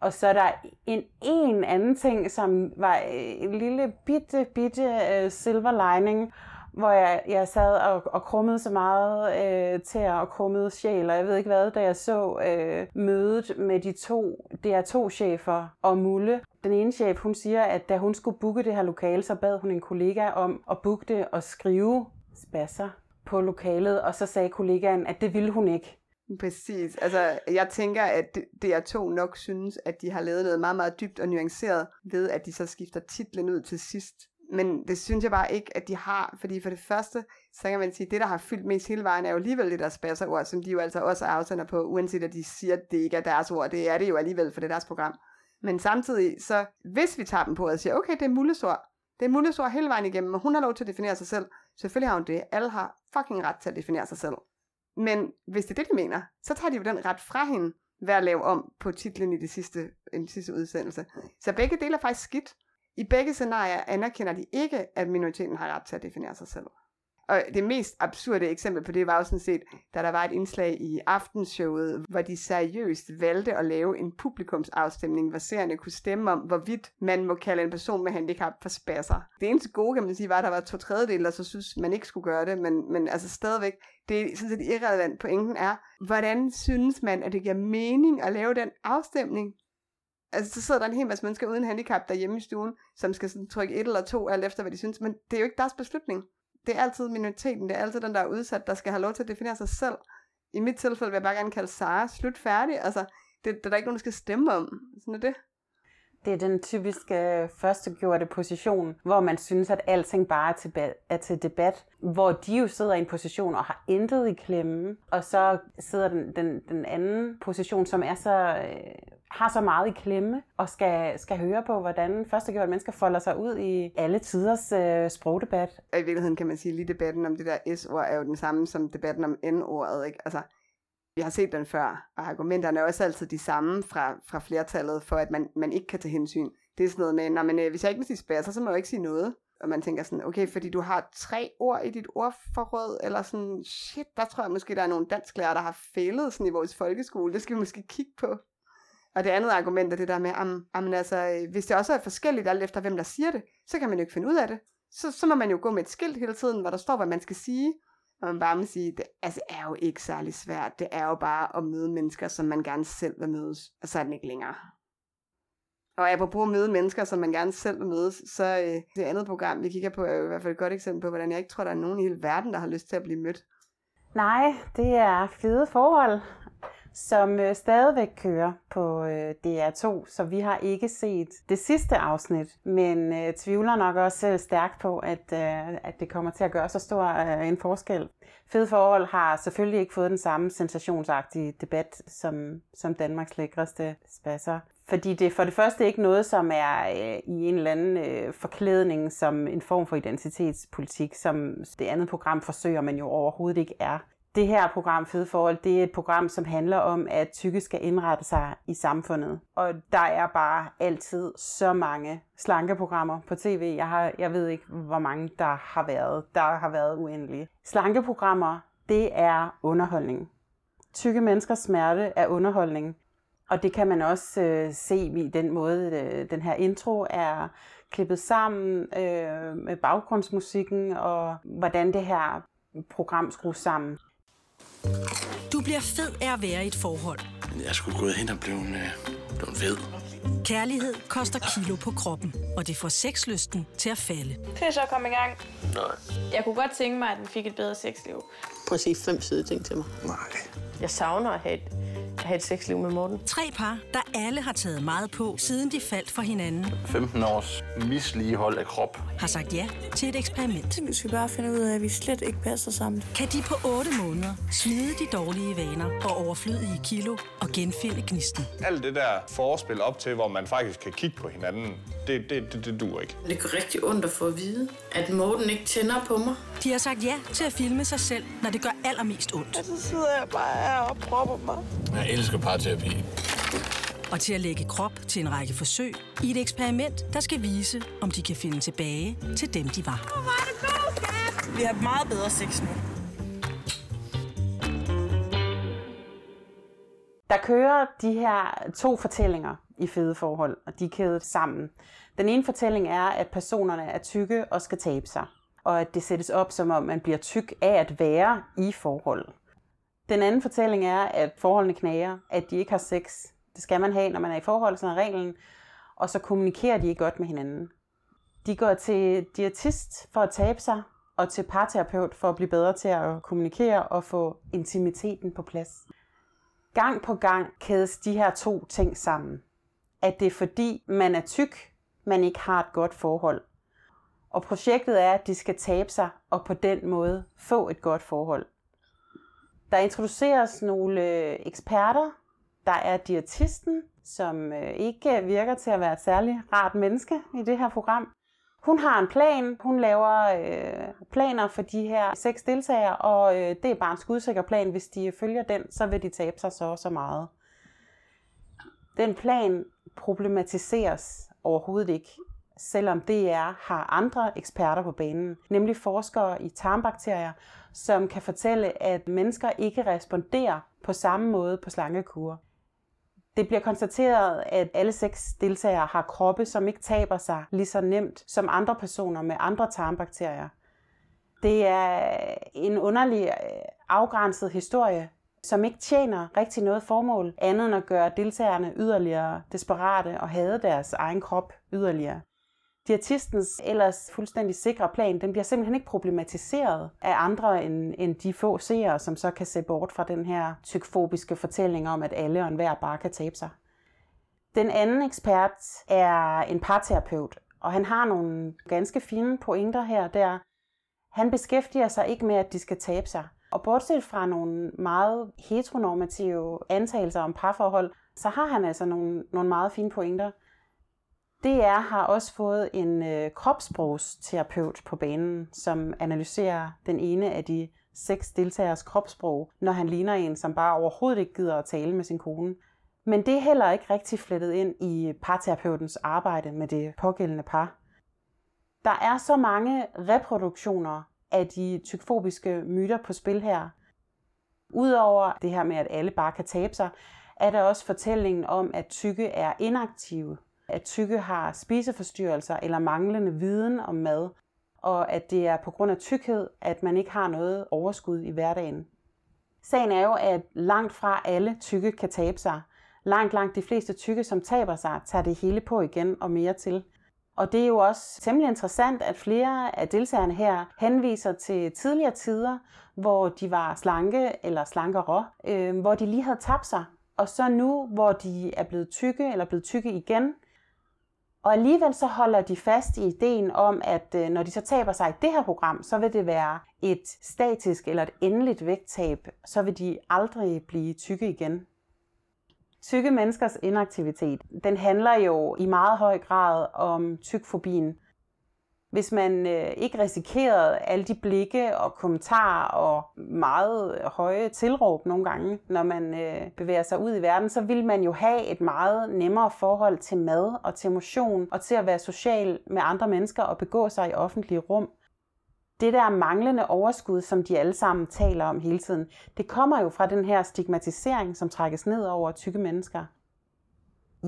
Og så er der en en anden ting, som var en lille bitte, bitte uh, silver lining, hvor jeg, jeg sad og, og krummede så meget øh, til at krummede sjæl, og jeg ved ikke hvad, da jeg så øh, mødet med de to DR2-chefer og Mulle. Den ene chef, hun siger, at da hun skulle booke det her lokale, så bad hun en kollega om at booke det og skrive spasser på lokalet, og så sagde kollegaen, at det ville hun ikke. Præcis. Altså, jeg tænker, at DR2 nok synes, at de har lavet noget meget, meget dybt og nuanceret ved, at de så skifter titlen ud til sidst. Men det synes jeg bare ikke, at de har, fordi for det første, så kan man sige, at det, der har fyldt mest hele vejen, er jo alligevel det der spasserord, som de jo altså også afsender på, uanset at de siger, at det ikke er deres ord. Det er det jo alligevel, for det er deres program. Men samtidig, så hvis vi tager dem på og siger, okay, det er mullesord, det er mullesord hele vejen igennem, og hun har lov til at definere sig selv. Selvfølgelig har hun det. Alle har fucking ret til at definere sig selv. Men hvis det er det, de mener, så tager de jo den ret fra hende ved at lave om på titlen i det sidste, i den sidste udsendelse. Så begge dele er faktisk skidt. I begge scenarier anerkender de ikke, at minoriteten har ret til at definere sig selv. Og det mest absurde eksempel på det var jo sådan set, da der var et indslag i aftenshowet, hvor de seriøst valgte at lave en publikumsafstemning, hvor seerne kunne stemme om, hvorvidt man må kalde en person med handicap for spasser. Det eneste gode, kan man sige, var, at der var to tredjedel, der så synes, man ikke skulle gøre det, men, men altså stadigvæk, det er sådan set irrelevant. Pointen er, hvordan synes man, at det giver mening at lave den afstemning? Altså, så sidder der en hel masse mennesker uden handicap derhjemme i stuen, som skal sådan trykke et eller to, alt efter hvad de synes, men det er jo ikke deres beslutning det er altid minoriteten, det er altid den, der er udsat, der skal have lov til at definere sig selv. I mit tilfælde vil jeg bare gerne kalde Sara slut færdig. Altså, det, det er der ikke nogen, der skal stemme om. Sådan er det. Det er den typiske førstegjorte position, hvor man synes, at alting bare er til, er til debat. Hvor de jo sidder i en position og har intet i klemme. Og så sidder den, den, den anden position, som er så øh, har så meget i klemme og skal, skal høre på, hvordan førstegjorte mennesker folder sig ud i alle tiders øh, sprogdebat. Og i virkeligheden kan man sige, at lige debatten om det der S-ord er jo den samme som debatten om N-ordet. Ikke? Altså, vi har set den før, og argumenterne er også altid de samme fra, fra flertallet, for at man, man ikke kan tage hensyn. Det er sådan noget med, men, øh, hvis jeg ikke må sige spasser, så må jeg ikke sige noget. Og man tænker sådan, okay, fordi du har tre ord i dit ordforråd, eller sådan, shit, der tror jeg måske, der er nogle dansklærer, der har failet sådan i vores folkeskole. Det skal vi måske kigge på. Og det andet argument er det der med, am, am, altså, øh, hvis det også er forskelligt alt efter, hvem der siger det, så kan man jo ikke finde ud af det. Så, så må man jo gå med et skilt hele tiden, hvor der står, hvad man skal sige. Og man bare må sige, det altså, er jo ikke særlig svært. Det er jo bare at møde mennesker, som man gerne selv vil mødes. Og så er den ikke længere. Og apropos at møde mennesker, som man gerne selv vil mødes, så øh, det andet program, vi kigger på, er jo i hvert fald et godt eksempel på, hvordan jeg ikke tror, der er nogen i hele verden, der har lyst til at blive mødt. Nej, det er fede forhold som øh, stadigvæk kører på øh, DR2, så vi har ikke set det sidste afsnit, men øh, tvivler nok også øh, stærkt på, at, øh, at det kommer til at gøre så stor øh, en forskel. Fede forhold har selvfølgelig ikke fået den samme sensationsagtige debat som, som Danmarks lækreste spasser. Fordi det for det første ikke noget, som er øh, i en eller anden øh, forklædning som en form for identitetspolitik, som det andet program forsøger, men jo overhovedet ikke er det her program Fede Forhold, det er et program, som handler om, at tykke skal indrette sig i samfundet. Og der er bare altid så mange slankeprogrammer på tv. Jeg, har, jeg ved ikke, hvor mange der har været. Der har været uendelige. Slankeprogrammer, det er underholdning. Tykke menneskers smerte er underholdning. Og det kan man også øh, se i den måde, øh, den her intro er klippet sammen øh, med baggrundsmusikken, og hvordan det her program skrues sammen. Du bliver fed af at være i et forhold. Jeg skulle gået hen og blive, øh, blevet fed. Kærlighed koster kilo på kroppen, og det får sexlysten til at falde. Kan jeg så komme i gang? Nej. Jeg kunne godt tænke mig, at den fik et bedre sexliv. Prøv at sige fem søde ting til mig. Nej. Jeg savner at have et, have et sexliv med Morten. Tre par, der alle har taget meget på, siden de faldt for hinanden. 15 års misligehold af krop. Har sagt ja til et eksperiment. Vi skal bare finde ud af, at vi slet ikke passer sammen. Kan de på 8 måneder smide de dårlige vaner og overflødige kilo og genfinde gnisten? Alt det der forspil op til, hvor man faktisk kan kigge på hinanden, det, det, det, det duer ikke. Det går rigtig ondt at få at vide, at Morten ikke tænder på mig. De har sagt ja til at filme sig selv, når det gør allermest ondt. Og så sidder jeg bare her og propper mig. Jeg elsker parterapi. Og til at lægge krop til en række forsøg i et eksperiment, der skal vise, om de kan finde tilbage til dem, de var. Vi har meget bedre sex nu. Der kører de her to fortællinger i fede forhold, og de er kædet sammen. Den ene fortælling er, at personerne er tykke og skal tabe sig, og at det sættes op som om, man bliver tyk af at være i forhold. Den anden fortælling er, at forholdene knager, at de ikke har sex. Det skal man have, når man er i forhold, sådan er reglen. Og så kommunikerer de ikke godt med hinanden. De går til diætist for at tabe sig, og til parterapeut for at blive bedre til at kommunikere og få intimiteten på plads. Gang på gang kædes de her to ting sammen. At det er fordi, man er tyk, man ikke har et godt forhold. Og projektet er, at de skal tabe sig og på den måde få et godt forhold. Der introduceres nogle øh, eksperter. Der er diætisten, som øh, ikke virker til at være et særligt rart menneske i det her program. Hun har en plan. Hun laver øh, planer for de her seks deltagere, og øh, det er bare en skudsikker plan. Hvis de følger den, så vil de tabe sig så og så meget. Den plan problematiseres overhovedet ikke, selvom DR har andre eksperter på banen, nemlig forskere i tarmbakterier, som kan fortælle, at mennesker ikke responderer på samme måde på slangekur. Det bliver konstateret, at alle seks deltagere har kroppe, som ikke taber sig lige så nemt som andre personer med andre tarmbakterier. Det er en underlig øh, afgrænset historie, som ikke tjener rigtig noget formål, andet end at gøre deltagerne yderligere desperate og hade deres egen krop yderligere. Diætistens ellers fuldstændig sikre plan, den bliver simpelthen ikke problematiseret af andre end, end de få seere, som så kan se bort fra den her tykfobiske fortælling om, at alle og enhver bare kan tabe sig. Den anden ekspert er en parterapeut, og han har nogle ganske fine pointer her og der. Han beskæftiger sig ikke med, at de skal tabe sig. Og bortset fra nogle meget heteronormative antagelser om parforhold, så har han altså nogle, nogle meget fine pointer. DR har også fået en øh, kropssprogsterapeut på banen, som analyserer den ene af de seks deltagers kropssprog, når han ligner en, som bare overhovedet ikke gider at tale med sin kone. Men det er heller ikke rigtig flettet ind i parterapeutens arbejde med det pågældende par. Der er så mange reproduktioner af de tykfobiske myter på spil her. Udover det her med, at alle bare kan tabe sig, er der også fortællingen om, at tykke er inaktive at tykke har spiseforstyrrelser eller manglende viden om mad, og at det er på grund af tykkhed, at man ikke har noget overskud i hverdagen. Sagen er jo, at langt fra alle tykke kan tabe sig. Langt, langt de fleste tykke, som taber sig, tager det hele på igen og mere til. Og det er jo også temmelig interessant, at flere af deltagerne her henviser til tidligere tider, hvor de var slanke eller slankere, øh, hvor de lige havde tabt sig. Og så nu, hvor de er blevet tykke eller blevet tykke igen, og alligevel så holder de fast i ideen om, at øh, når de så taber sig i det her program, så vil det være et statisk eller et endeligt vægttab. Så vil de aldrig blive tykke igen. Tykke menneskers inaktivitet, den handler jo i meget høj grad om tykfobien, hvis man øh, ikke risikerede alle de blikke og kommentarer og meget høje tilråb nogle gange, når man øh, bevæger sig ud i verden, så vil man jo have et meget nemmere forhold til mad og til motion og til at være social med andre mennesker og begå sig i offentlige rum. Det der manglende overskud, som de alle sammen taler om hele tiden, det kommer jo fra den her stigmatisering, som trækkes ned over tykke mennesker.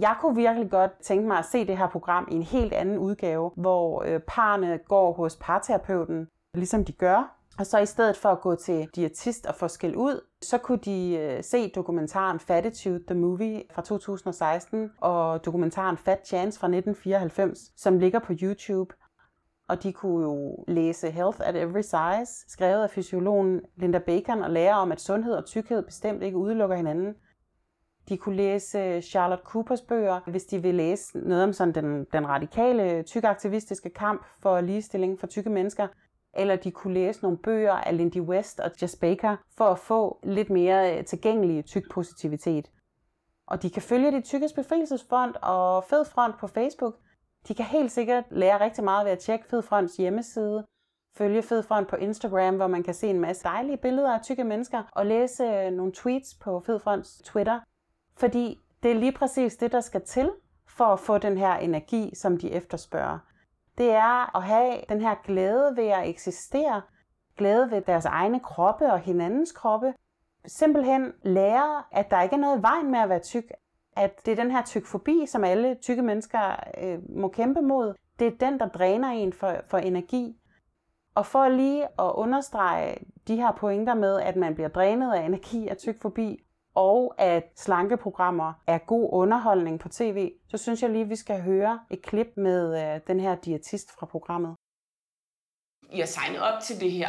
Jeg kunne virkelig godt tænke mig at se det her program i en helt anden udgave, hvor øh, parne går hos parterapeuten, ligesom de gør. Og så i stedet for at gå til diætist og få skæld ud, så kunne de øh, se dokumentaren Fatitude the Movie fra 2016 og dokumentaren Fat Chance fra 1994, som ligger på YouTube. Og de kunne jo læse Health at Every Size, skrevet af fysiologen Linda Bacon, og lære om, at sundhed og tykkhed bestemt ikke udelukker hinanden. De kunne læse øh, Charlotte Coopers bøger, hvis de vil læse noget om sådan den, den radikale tykaktivistiske kamp for ligestilling for tykke mennesker. Eller de kunne læse nogle bøger af Lindy West og Jess Baker for at få lidt mere øh, tilgængelig tyk positivitet. Og de kan følge det tykkes befrielsesfront og Fedfront på Facebook. De kan helt sikkert lære rigtig meget ved at tjekke Fedfronts hjemmeside, følge Fedfront på Instagram, hvor man kan se en masse dejlige billeder af tykke mennesker, og læse øh, nogle tweets på Fedfronts Twitter, fordi det er lige præcis det, der skal til for at få den her energi, som de efterspørger. Det er at have den her glæde ved at eksistere, glæde ved deres egne kroppe og hinandens kroppe. Simpelthen lære, at der ikke er noget i vejen med at være tyk. At det er den her tykfobi, som alle tykke mennesker øh, må kæmpe mod. Det er den, der dræner en for, for energi. Og for lige at understrege de her pointer med, at man bliver drænet af energi af tykfobi, og at slankeprogrammer er god underholdning på tv, så synes jeg lige, at vi skal høre et klip med øh, den her diætist fra programmet. Jeg signede op til det her,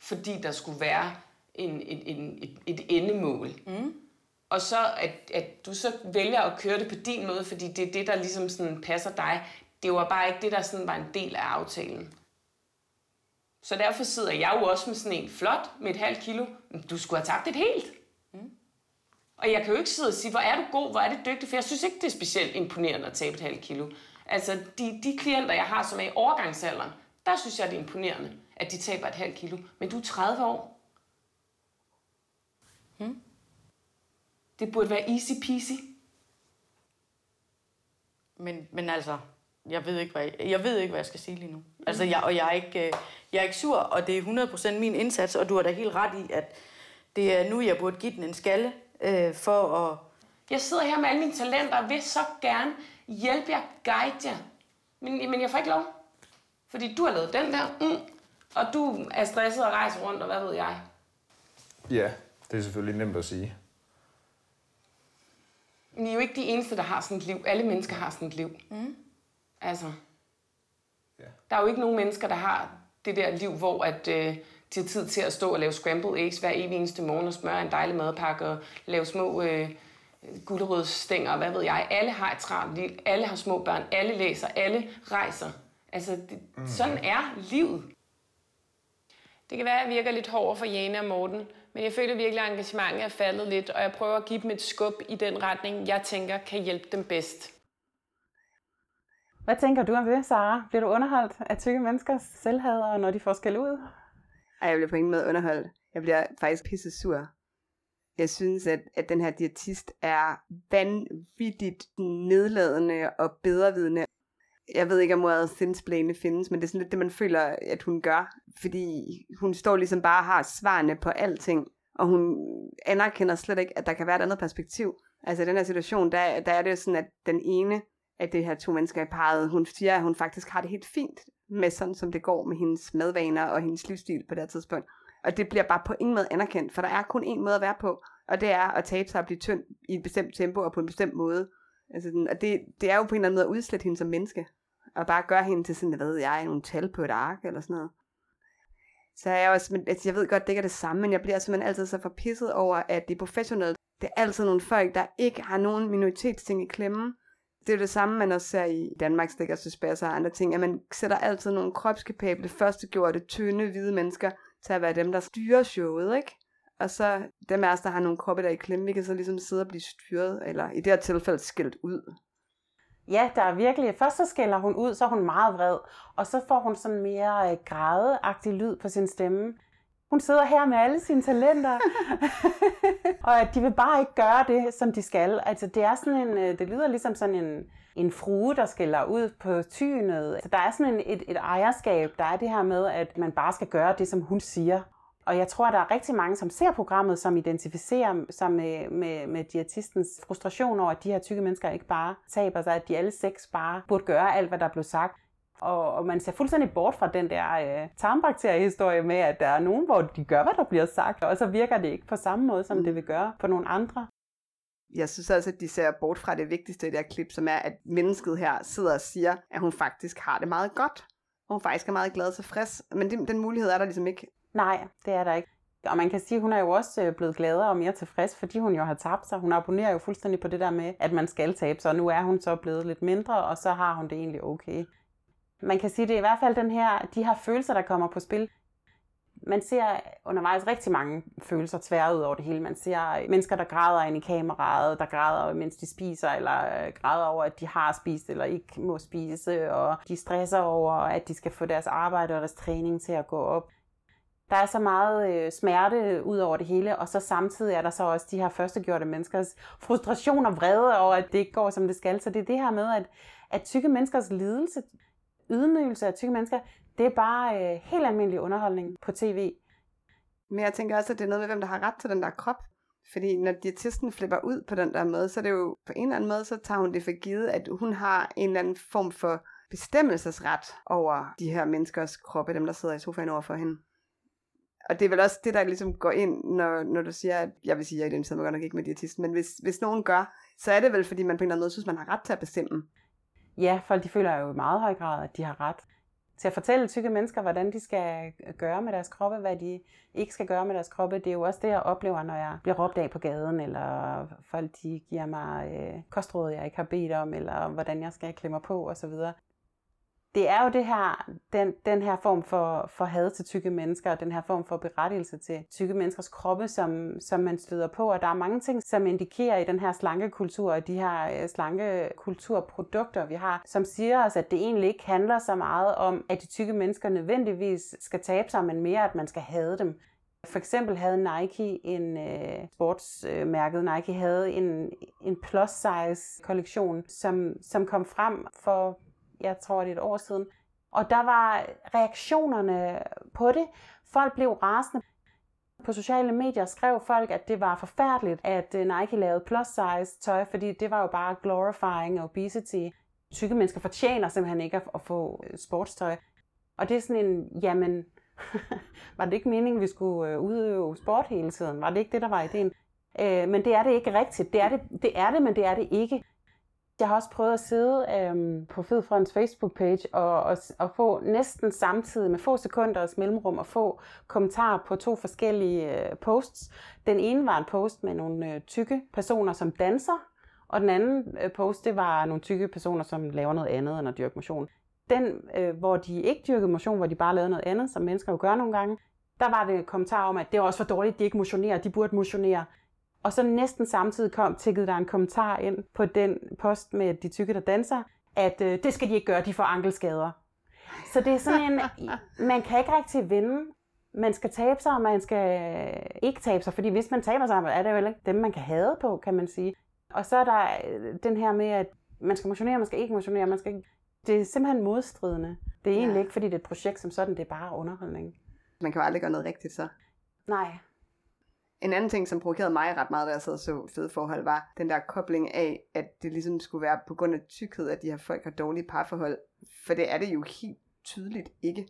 fordi der skulle være en, et, en, et, et endemål. Mm. Og så at, at du så vælger at køre det på din måde, fordi det er det, der ligesom sådan passer dig. Det var bare ikke det, der sådan var en del af aftalen. Så derfor sidder jeg jo også med sådan en flot med et halvt kilo. Du skulle have tabt et helt. Mm. Og jeg kan jo ikke sidde og sige, hvor er du god, hvor er det dygtig, for jeg synes ikke, det er specielt imponerende at tabe et halvt kilo. Altså, de, de klienter, jeg har, som er i overgangsalderen, der synes jeg, det er imponerende, at de taber et halvt kilo. Men du er 30 år. Hmm? Det burde være easy peasy. Men, men altså, jeg ved, ikke, hvad jeg, jeg ved ikke, hvad jeg skal sige lige nu. Altså, jeg, og jeg er, ikke, øh, jeg er ikke sur, og det er 100% min indsats, og du har da helt ret i, at det er nu, jeg burde give den en skalle øh, for at... Jeg sidder her med alle mine talenter og vil så gerne hjælpe jer, guide jer. Men, men jeg får ikke lov. Fordi du har lavet den der, mm, og du er stresset og rejser rundt, og hvad ved jeg. Ja, det er selvfølgelig nemt at sige. Men I er jo ikke de eneste, der har sådan et liv. Alle mennesker har sådan et liv. Mm. Altså, ja. der er jo ikke nogen mennesker, der har det der liv, hvor at, øh, de har tid til at stå og lave scrambled eggs hver evig eneste morgen og smøre en dejlig madpakke og lave små øh, gulerødsstænger og hvad ved jeg. Alle har et travlt liv. Alle har små børn. Alle læser. Alle rejser. Altså, det, mm. sådan er livet. Det kan være, at jeg virker lidt hård for Jane og Morten, men jeg føler virkelig, at engagementet er faldet lidt, og jeg prøver at give dem et skub i den retning, jeg tænker kan hjælpe dem bedst. Hvad tænker du om det, Sara? Bliver du underholdt af tykke menneskers selvhader, når de får skæld ud? Ej, jeg bliver på ingen måde underholdt. Jeg bliver faktisk pisse sur. Jeg synes, at, at den her diætist er vanvittigt nedladende og bedrevidende. Jeg ved ikke, om ordet thinsplane findes, men det er sådan lidt det, man føler, at hun gør. Fordi hun står ligesom bare og har svarene på alting. Og hun anerkender slet ikke, at der kan være et andet perspektiv. Altså i den her situation, der, der er det jo sådan, at den ene af det her to mennesker i parret, hun siger, at hun faktisk har det helt fint med sådan, som det går med hendes madvaner og hendes livsstil på det her tidspunkt. Og det bliver bare på ingen måde anerkendt, for der er kun én måde at være på, og det er at tabe sig og blive tynd i et bestemt tempo og på en bestemt måde. Altså, og det, det er jo på en eller anden måde at udslætte hende som menneske, og bare gøre hende til sådan, hvad ved jeg, nogle tal på et ark eller sådan noget. Så er jeg også, men, altså, jeg ved godt, det ikke er det samme, men jeg bliver simpelthen altid så forpisset over, at det er professionelt. Det er altid nogle folk, der ikke har nogen minoritetsting i klemme, det er det samme, man også ser i Danmark, stikker suspæs og andre ting, at man sætter altid nogle kropskapable, førstegjorte, tynde, hvide mennesker til at være dem, der styrer showet, ikke? Og så dem af os, der har nogle kroppe, der er i klemme, vi kan så ligesom sidde og blive styret, eller i det her tilfælde skilt ud. Ja, der er virkelig, først så skælder hun ud, så er hun meget vred, og så får hun sådan mere øh, grædeagtig lyd på sin stemme. Hun sidder her med alle sine talenter, *laughs* og at de vil bare ikke gøre det, som de skal. Altså, det er sådan en, øh, det lyder ligesom sådan en, en frue, der skælder ud på tynet. Altså, der er sådan en, et, et ejerskab, der er det her med, at man bare skal gøre det, som hun siger. Og jeg tror, at der er rigtig mange, som ser programmet, som identificerer sig med, med, med diætistens frustration over, at de her tykke mennesker ikke bare taber sig, at de alle seks bare burde gøre alt, hvad der blev sagt. Og, og man ser fuldstændig bort fra den der øh, tarmbakteriehistorie med, at der er nogen, hvor de gør, hvad der bliver sagt, og så virker det ikke på samme måde, som mm. det vil gøre på nogle andre. Jeg synes også, at de ser bort fra det vigtigste i det her klip, som er, at mennesket her sidder og siger, at hun faktisk har det meget godt. Og hun faktisk er meget glad og tilfreds. Men den, den mulighed er der ligesom ikke. Nej, det er der ikke. Og man kan sige, at hun er jo også øh, blevet gladere og mere tilfreds, fordi hun jo har tabt sig. Hun abonnerer jo fuldstændig på det der med, at man skal tabe sig. Og nu er hun så blevet lidt mindre, og så har hun det egentlig okay. Man kan sige, det er i hvert fald den her, de her følelser, der kommer på spil. Man ser undervejs rigtig mange følelser tværet ud over det hele. Man ser øh, mennesker, der græder ind i kameraet, der græder, mens de spiser, eller øh, græder over, at de har spist eller ikke må spise, og de stresser over, at de skal få deres arbejde og deres træning til at gå op. Der er så meget øh, smerte ud over det hele, og så samtidig er der så også de her førstegjorte menneskers frustration og vrede over, at det ikke går, som det skal. Så det er det her med, at, at tykke menneskers lidelse ydmygelse af tykke mennesker, det er bare øh, helt almindelig underholdning på tv. Men jeg tænker også, at det er noget med, hvem der har ret til den der krop. Fordi når diætisten flipper ud på den der måde, så er det jo på en eller anden måde, så tager hun det for givet, at hun har en eller anden form for bestemmelsesret over de her menneskers kroppe, dem der sidder i sofaen over for hende. Og det er vel også det, der ligesom går ind, når, når du siger, at jeg vil sige, at jeg identificerer mig godt nok ikke med diætist, men hvis, hvis nogen gør, så er det vel, fordi man på en eller anden måde synes, man har ret til at bestemme. Ja, folk de føler jo i meget høj grad, at de har ret. til at fortælle tykke mennesker, hvordan de skal gøre med deres kroppe, hvad de ikke skal gøre med deres kroppe. Det er jo også det, jeg oplever, når jeg bliver råbt af på gaden, eller folk de giver mig øh, kostråd, jeg ikke har bedt om, eller hvordan jeg skal klemme på osv det er jo det her, den, den her form for, for had til tykke mennesker, og den her form for berettigelse til tykke menneskers kroppe, som, som man støder på. Og der er mange ting, som indikerer i den her slankekultur, og de her øh, slankekulturprodukter, vi har, som siger os, at det egentlig ikke handler så meget om, at de tykke mennesker nødvendigvis skal tabe sig, men mere, at man skal hade dem. For eksempel havde Nike en øh, sportsmærket øh, Nike havde en, en plus size kollektion, som, som kom frem for jeg tror det er et år siden. Og der var reaktionerne på det. Folk blev rasende. På sociale medier skrev folk, at det var forfærdeligt, at øh, Nike lavede plus size tøj, fordi det var jo bare glorifying obesity. Tykke mennesker fortjener simpelthen ikke at få øh, sportstøj. Og det er sådan en, jamen, *laughs* var det ikke meningen, vi skulle øh, udøve sport hele tiden? Var det ikke det, der var ideen? men det er det ikke rigtigt. Det er det, det er det, men det er det ikke. Jeg har også prøvet at sidde øhm, på Fedfronts Facebook-page og, og, og få næsten samtidig med få sekunders mellemrum og få kommentarer på to forskellige øh, posts. Den ene var en post med nogle øh, tykke personer, som danser, og den anden øh, post, det var nogle tykke personer, som laver noget andet end at dyrke motion. Den, øh, hvor de ikke dyrkede motion, hvor de bare lavede noget andet, som mennesker jo gør nogle gange, der var det kommentar om, at det var også for dårligt, at de ikke motionerer, de burde motionere. Og så næsten samtidig kom, tækkede der en kommentar ind på den post med de tykke, der danser, at øh, det skal de ikke gøre, de får ankelskader. Så det er sådan en, *laughs* man kan ikke rigtig vinde. Man skal tabe sig, og man skal ikke tabe sig, fordi hvis man taber sig, er det jo ikke dem, man kan have på, kan man sige. Og så er der øh, den her med, at man skal motionere, man skal ikke motionere, man skal ikke... Det er simpelthen modstridende. Det er egentlig ja. ikke, fordi det er et projekt som sådan, det er bare underholdning. Man kan jo aldrig gøre noget rigtigt så. Nej, en anden ting, som provokerede mig ret meget, da jeg sad og så fede forhold, var den der kobling af, at det ligesom skulle være på grund af tykkhed, at de her folk har dårlige parforhold. For det er det jo helt tydeligt ikke.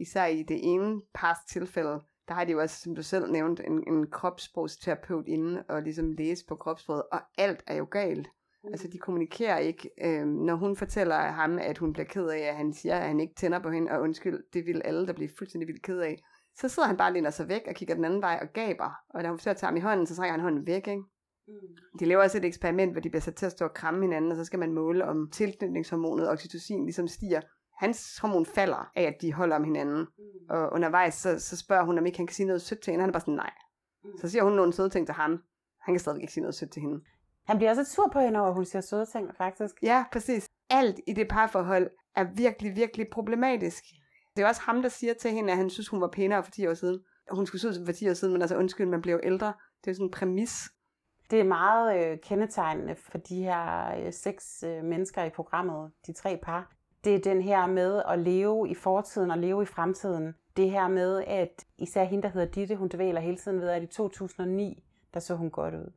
Især i det ene pars tilfælde, der har de jo også, som du selv nævnte, en, en kropssprogsterapeut inde og ligesom læse på kropsproget, og alt er jo galt. Mm. Altså, de kommunikerer ikke. Øhm, når hun fortæller ham, at hun bliver ked af, at han siger, at han ikke tænder på hende, og undskyld, det vil alle, der bliver fuldstændig vildt ked af. Så sidder han bare og læner sig væk og kigger den anden vej og gaber. Og da hun forsøger at tage ham i hånden, så trækker han hånden væk, ikke? Mm. De laver også et eksperiment, hvor de bliver sat til at stå og kramme hinanden, og så skal man måle, om tilknytningshormonet oxytocin ligesom stiger. Hans hormon falder af, at de holder om hinanden. Mm. Og undervejs, så, så spørger hun, om ikke han kan sige noget sødt til hende. Han er bare sådan, nej. Mm. Så siger hun nogle søde ting til ham. Han kan stadig ikke sige noget sødt til hende. Han bliver også sur på hende over, at hun siger søde ting, faktisk. Ja, præcis. Alt i det parforhold er virkelig, virkelig problematisk. Det er også ham, der siger til hende, at han synes, hun var pænere for 10 år siden. Hun skulle se ud som for 10 år siden, men altså undskyld, man bliver ældre. Det er sådan en præmis. Det er meget øh, kendetegnende for de her øh, seks øh, mennesker i programmet, de tre par. Det er den her med at leve i fortiden og leve i fremtiden. Det her med, at især hende, der hedder Ditte, hun dvæler hele tiden ved, at i 2009, der så hun godt ud.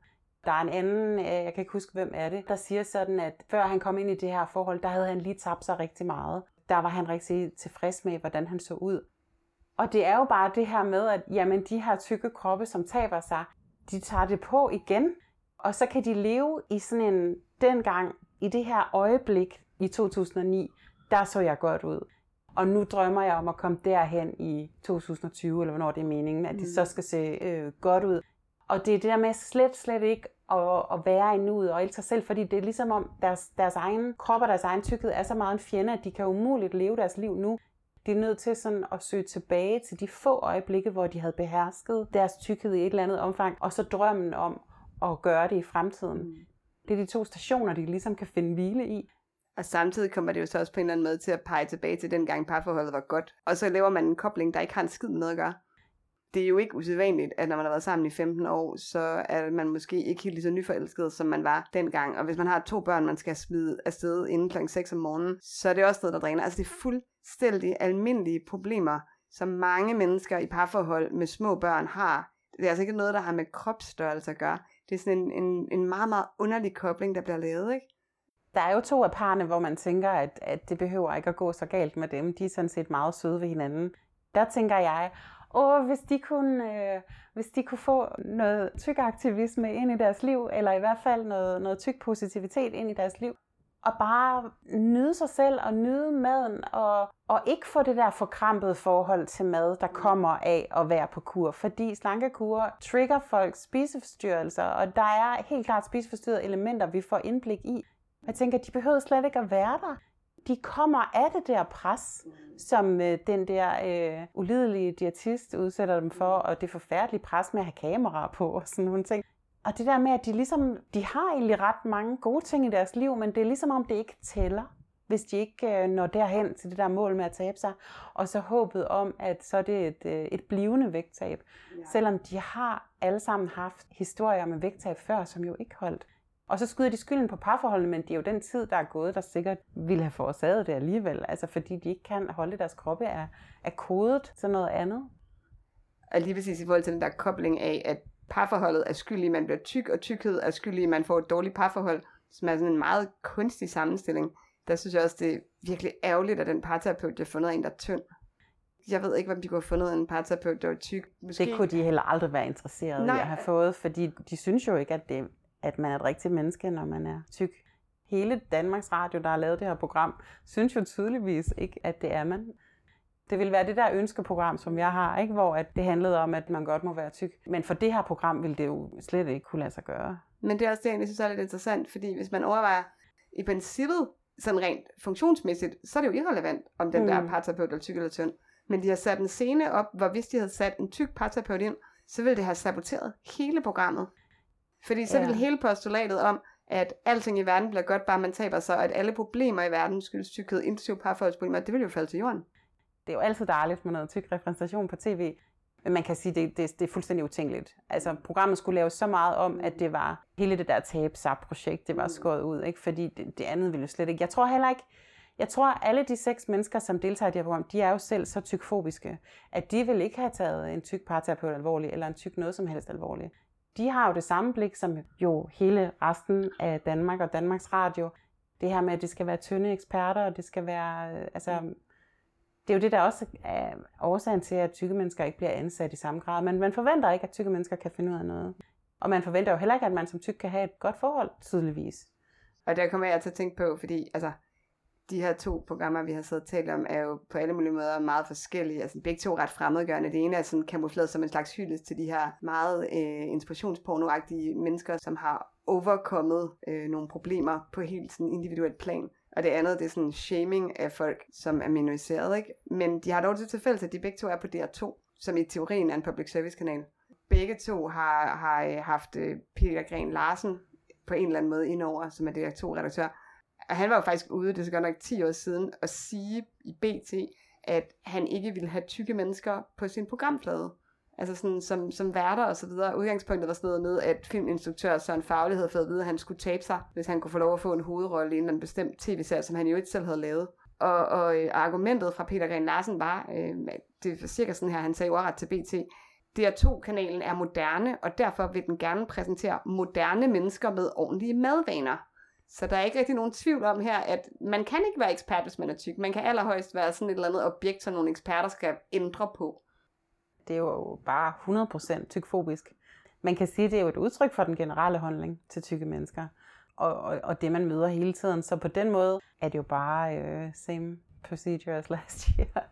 Der er en anden, øh, jeg kan ikke huske, hvem er det, der siger sådan, at før han kom ind i det her forhold, der havde han lige tabt sig rigtig meget der var han rigtig tilfreds med, hvordan han så ud. Og det er jo bare det her med, at jamen, de her tykke kroppe, som taber sig, de tager det på igen, og så kan de leve i sådan en, dengang, i det her øjeblik i 2009, der så jeg godt ud. Og nu drømmer jeg om at komme derhen i 2020, eller hvornår det er meningen, at de mm. så skal se øh, godt ud. Og det er det der med slet, slet ikke at, at være i nuet og elske sig selv, fordi det er ligesom om deres, deres egen krop og deres egen tykkhed er så meget en fjende, at de kan umuligt leve deres liv nu. De er nødt til sådan at søge tilbage til de få øjeblikke, hvor de havde behersket deres tykkhed i et eller andet omfang, og så drømmen om at gøre det i fremtiden. Mm. Det er de to stationer, de ligesom kan finde hvile i. Og samtidig kommer det jo så også på en eller anden måde til at pege tilbage til den gang parforholdet var godt. Og så laver man en kobling, der ikke har en skid med at gøre det er jo ikke usædvanligt, at når man har været sammen i 15 år, så er man måske ikke helt lige så nyforelsket, som man var dengang. Og hvis man har to børn, man skal smide afsted inden klokken 6 om morgenen, så er det også noget, der dræner. Altså det er fuldstændig almindelige problemer, som mange mennesker i parforhold med små børn har. Det er altså ikke noget, der har med kropsstørrelse at gøre. Det er sådan en, en, en meget, meget underlig kobling, der bliver lavet, ikke? Der er jo to af parne, hvor man tænker, at, at det behøver ikke at gå så galt med dem. De er sådan set meget søde ved hinanden. Der tænker jeg, åh, hvis de kunne, øh, hvis de kunne få noget tyk aktivisme ind i deres liv, eller i hvert fald noget, noget tyk positivitet ind i deres liv, og bare nyde sig selv og nyde maden, og, og ikke få det der forkrampede forhold til mad, der kommer af at være på kur. Fordi slankekur trigger folks spiseforstyrrelser, og der er helt klart spiseforstyrrede elementer, vi får indblik i. Jeg tænker, de behøver slet ikke at være der. De kommer af det der pres, som øh, den der øh, ulidelige diætist udsætter dem for, og det forfærdelige pres med at have kamera på og sådan nogle ting. Og det der med, at de ligesom, de har egentlig ret mange gode ting i deres liv, men det er ligesom om det ikke tæller, hvis de ikke øh, når derhen til det der mål med at tabe sig. Og så håbet om, at så er det et, øh, et blivende vægttab. Ja. Selvom de har alle sammen haft historier med vægttab før, som jo ikke holdt. Og så skyder de skylden på parforholdene, men det er jo den tid, der er gået, der sikkert ville have forårsaget det alligevel. Altså fordi de ikke kan holde deres kroppe er, er kodet til noget andet. Og lige præcis i forhold til den der kobling af, at parforholdet er skyld i, man bliver tyk, og tykkhed er skyld i, man får et dårligt parforhold, som er sådan en meget kunstig sammenstilling. Der synes jeg også, det er virkelig ærgerligt, at den parterapeut, har fundet en, der er tynd. Jeg ved ikke, hvem de kunne have fundet en parterapeut, der var tyk. Måske... Det kunne de heller aldrig være interesseret Nej. i at have fået, fordi de synes jo ikke, at, det, at man er et rigtigt menneske, når man er tyk. Hele Danmarks Radio, der har lavet det her program, synes jo tydeligvis ikke, at det er man. Det vil være det der ønskeprogram, som jeg har, ikke? hvor at det handlede om, at man godt må være tyk. Men for det her program ville det jo slet ikke kunne lade sig gøre. Men det er også det, jeg synes er lidt interessant, fordi hvis man overvejer i princippet, sådan rent funktionsmæssigt, så er det jo irrelevant, om den mm. der parterapeut er tyk eller tynd. Men de har sat en scene op, hvor hvis de havde sat en tyk parterapeut ind, så ville det have saboteret hele programmet. Fordi så ja. ville hele postulatet om, at alting i verden bliver godt, bare man taber sig, og at alle problemer i verden skyldes tykkhed, inklusive parforholdsproblemer, det vil jo falde til jorden det er jo altid dejligt med noget tyk repræsentation på tv, men man kan sige, at det, det, det er fuldstændig utænkeligt. Altså, programmet skulle laves så meget om, at det var hele det der tab-projekt, det var skåret ud, ikke? fordi det, det andet ville jo slet ikke. Jeg tror heller ikke, jeg tror, at alle de seks mennesker, som deltager i det her program, de er jo selv så tykfobiske, at de vil ikke have taget en tyk parterapeut alvorligt, eller en tyk noget som helst alvorligt. De har jo det samme blik som jo hele resten af Danmark og Danmarks Radio. Det her med, at det skal være tynde eksperter, og det skal være, altså, det er jo det, der også er årsagen til, at tykke mennesker ikke bliver ansat i samme grad. Men man forventer ikke, at tykke mennesker kan finde ud af noget. Og man forventer jo heller ikke, at man som tyk kan have et godt forhold, tydeligvis. Og der kommer jeg til at tænke på, fordi altså, de her to programmer, vi har siddet og talt om, er jo på alle mulige måder meget forskellige. Altså begge to ret fremmedgørende. Det ene er sådan kamufleret som en slags hyldest til de her meget øh, inspirationspornoagtige mennesker, som har overkommet øh, nogle problemer på helt sådan individuelt plan. Og det andet, det er sådan shaming af folk, som er minoriseret, ikke? Men de har dog til tilfælde, at de begge to er på DR2, som i teorien er en public service kanal. Begge to har, har øh, haft øh, Peter Gren Larsen på en eller anden måde indover, som er DR2-redaktør. Og han var jo faktisk ude, det er så godt nok 10 år siden, at sige i BT, at han ikke ville have tykke mennesker på sin programflade altså sådan, som, som værter og så videre. Udgangspunktet var sådan noget med, at filminstruktør Søren Fagli havde fået at vide, at han skulle tabe sig, hvis han kunne få lov at få en hovedrolle i en eller anden bestemt tv-serie, som han jo ikke selv havde lavet. Og, og øh, argumentet fra Peter Gren Larsen var, øh, det var cirka sådan her, han sagde ordret til BT, DR2-kanalen er moderne, og derfor vil den gerne præsentere moderne mennesker med ordentlige madvaner. Så der er ikke rigtig nogen tvivl om her, at man kan ikke være ekspert, hvis man er tyk. Man kan allerhøjst være sådan et eller andet objekt, som nogle eksperter skal ændre på det er jo bare 100% tykfobisk. Man kan sige, at det er jo et udtryk for den generelle holdning til tykke mennesker, og, og, og det man møder hele tiden. Så på den måde er det jo bare øh, same procedure as last year.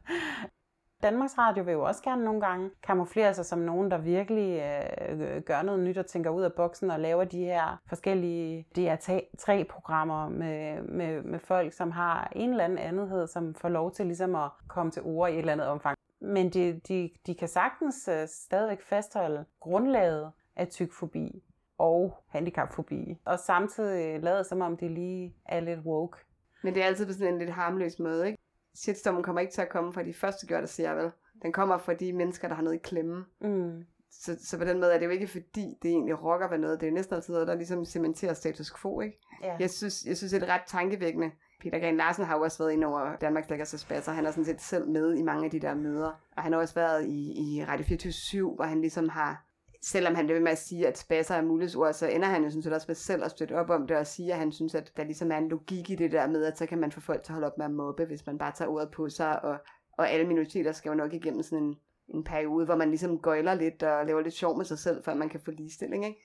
Danmarks Radio vil jo også gerne nogle gange kamuflere sig som nogen, der virkelig øh, gør noget nyt og tænker ud af boksen og laver de her forskellige DR3-programmer med, med, med folk, som har en eller anden andethed, som får lov til ligesom at komme til ord i et eller andet omfang. Men de, de, de kan sagtens uh, stadigvæk fastholde grundlaget af tykfobi og handicapfobi, og samtidig lade som om de lige er lidt woke. Men det er altid på sådan en lidt harmløs måde, ikke? Shitstormen kommer ikke til at komme fra de første gør, der siger vel. Den kommer fra de mennesker, der har noget i klemme. Mm. Så, så på den måde er det jo ikke fordi, det egentlig rokker ved noget. Det er næsten altid noget, der ligesom cementerer status quo, ikke? Ja. Jeg, synes, jeg synes, det er ret tankevækkende. Peter Gren Larsen har jo også været ind over Danmarks Lækkerste Spasser. Han er sådan set selv med i mange af de der møder. Og han har også været i, i Radio 24 hvor han ligesom har selvom han bliver med at sige, at spasser er mulighedsord, så ender han jo sådan set også med selv at støtte op om det og sige, at han synes, at der ligesom er en logik i det der med, at så kan man få folk til at holde op med at mobbe, hvis man bare tager ordet på sig, og, og alle minoriteter skal jo nok igennem sådan en, en periode, hvor man ligesom gøjler lidt og laver lidt sjov med sig selv, før man kan få ligestilling, ikke?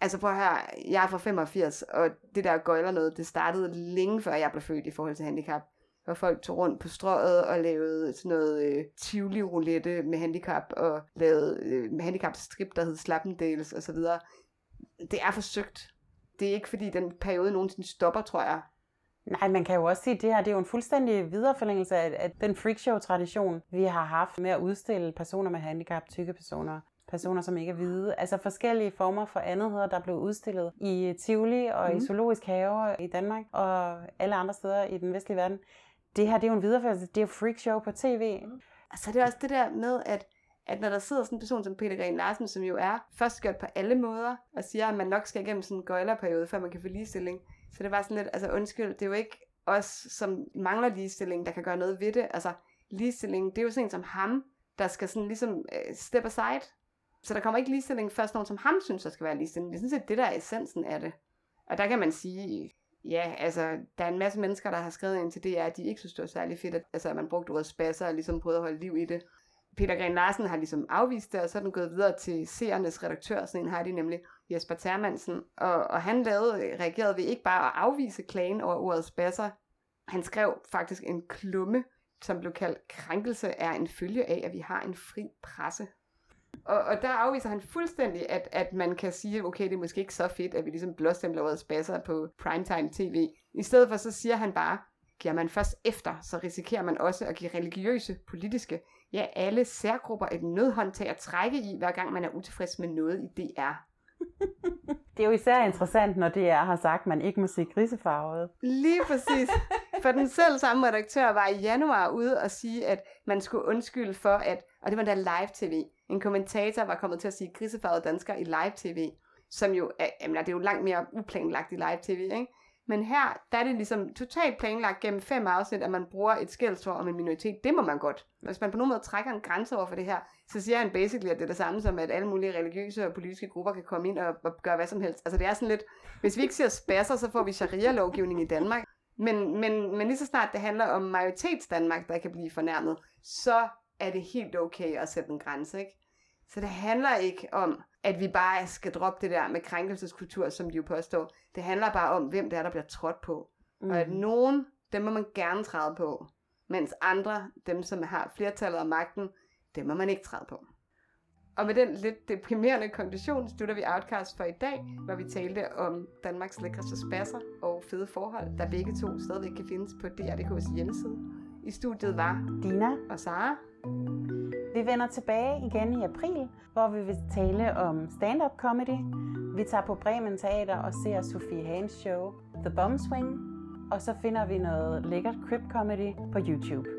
Altså prøv at høre, jeg er fra 85, og det der gøjler noget, det startede længe før jeg blev født i forhold til handicap. Hvor folk tog rundt på strøget og lavede sådan noget øh, tivoli roulette med handicap, og lavede øh, handicap strip, der hed Slappendales og så videre. Det er forsøgt. Det er ikke fordi den periode nogensinde stopper, tror jeg. Nej, man kan jo også sige, at det her det er jo en fuldstændig videreforlængelse af, af den freakshow-tradition, vi har haft med at udstille personer med handicap, tykke personer, personer, som ikke er hvide. Altså forskellige former for andetheder, der blev udstillet i Tivoli og mm. i Zoologisk Have i Danmark og alle andre steder i den vestlige verden. Det her, det er jo en videreførelse. Det er jo freakshow på tv. Mm. Altså det er også det der med, at at når der sidder sådan en person som Peter Gren Larsen, som jo er først gjort på alle måder, og siger, at man nok skal igennem sådan en gøjlerperiode, før man kan få ligestilling. Så det var sådan lidt, altså undskyld, det er jo ikke os, som mangler ligestilling, der kan gøre noget ved det. Altså ligestilling, det er jo sådan en som ham, der skal sådan ligesom øh, step aside. Så der kommer ikke ligestilling først nogen, som ham synes, der skal være ligestilling. Det er sådan set det, der er essensen af det. Og der kan man sige, ja, altså, der er en masse mennesker, der har skrevet ind til det, at de ikke synes, det var særlig fedt, at, altså, at man brugte ordet spasser og ligesom prøvede at holde liv i det. Peter Gren Larsen har ligesom afvist det, og så er den gået videre til seernes redaktør, sådan en har de nemlig, Jesper Termansen, og, og han lavede, reagerede ved ikke bare at afvise klagen over ordet spasser, han skrev faktisk en klumme, som blev kaldt Krænkelse er en følge af, at vi har en fri presse. Og, og der afviser han fuldstændig, at, at man kan sige, okay, det er måske ikke så fedt, at vi ligesom blåstempler ordet spasser på primetime tv. I stedet for så siger han bare, giver man først efter, så risikerer man også at give religiøse, politiske, ja alle særgrupper et nødhåndtag at trække i, hver gang man er utilfreds med noget i DR. *laughs* det er jo især interessant, når DR har sagt, at man ikke må se grisefarvet. Lige præcis. For den selv samme redaktør var i januar ude og sige, at man skulle undskylde for, at, og det var da live tv, en kommentator var kommet til at sige grisefarvet dansker i live tv, som jo, er, jamen, det er jo langt mere uplanlagt i live tv, ikke? Men her, der er det ligesom totalt planlagt gennem fem afsnit, at man bruger et skældsord om en minoritet. Det må man godt. Hvis man på nogen måde trækker en grænse over for det her, så siger han basically, at det er det samme som, at alle mulige religiøse og politiske grupper kan komme ind og, og gøre hvad som helst. Altså det er sådan lidt, hvis vi ikke siger spasser, så får vi sharia-lovgivning i Danmark. Men, men, men lige så snart det handler om majoritets Danmark, der kan blive fornærmet, så er det helt okay at sætte en grænse, ikke? Så det handler ikke om, at vi bare skal droppe det der med krænkelseskultur, som de jo påstår. Det handler bare om, hvem det er, der bliver trådt på. Mm. Og at mhm. nogen, dem må man gerne træde på, mens andre, dem som har flertallet af magten, dem må man ikke træde på. Og med den lidt deprimerende konklusion slutter vi Outcast for i dag, hvor vi talte om Danmarks lækreste spasser og fede forhold, der begge to stadigvæk kan findes på DRDK's hjemmeside. I studiet var Dina og Sara. Vi vender tilbage igen i april, hvor vi vil tale om stand-up comedy. Vi tager på Bremen Teater og ser Sofie Hans show The Bomb Swing. Og så finder vi noget lækkert crip comedy på YouTube.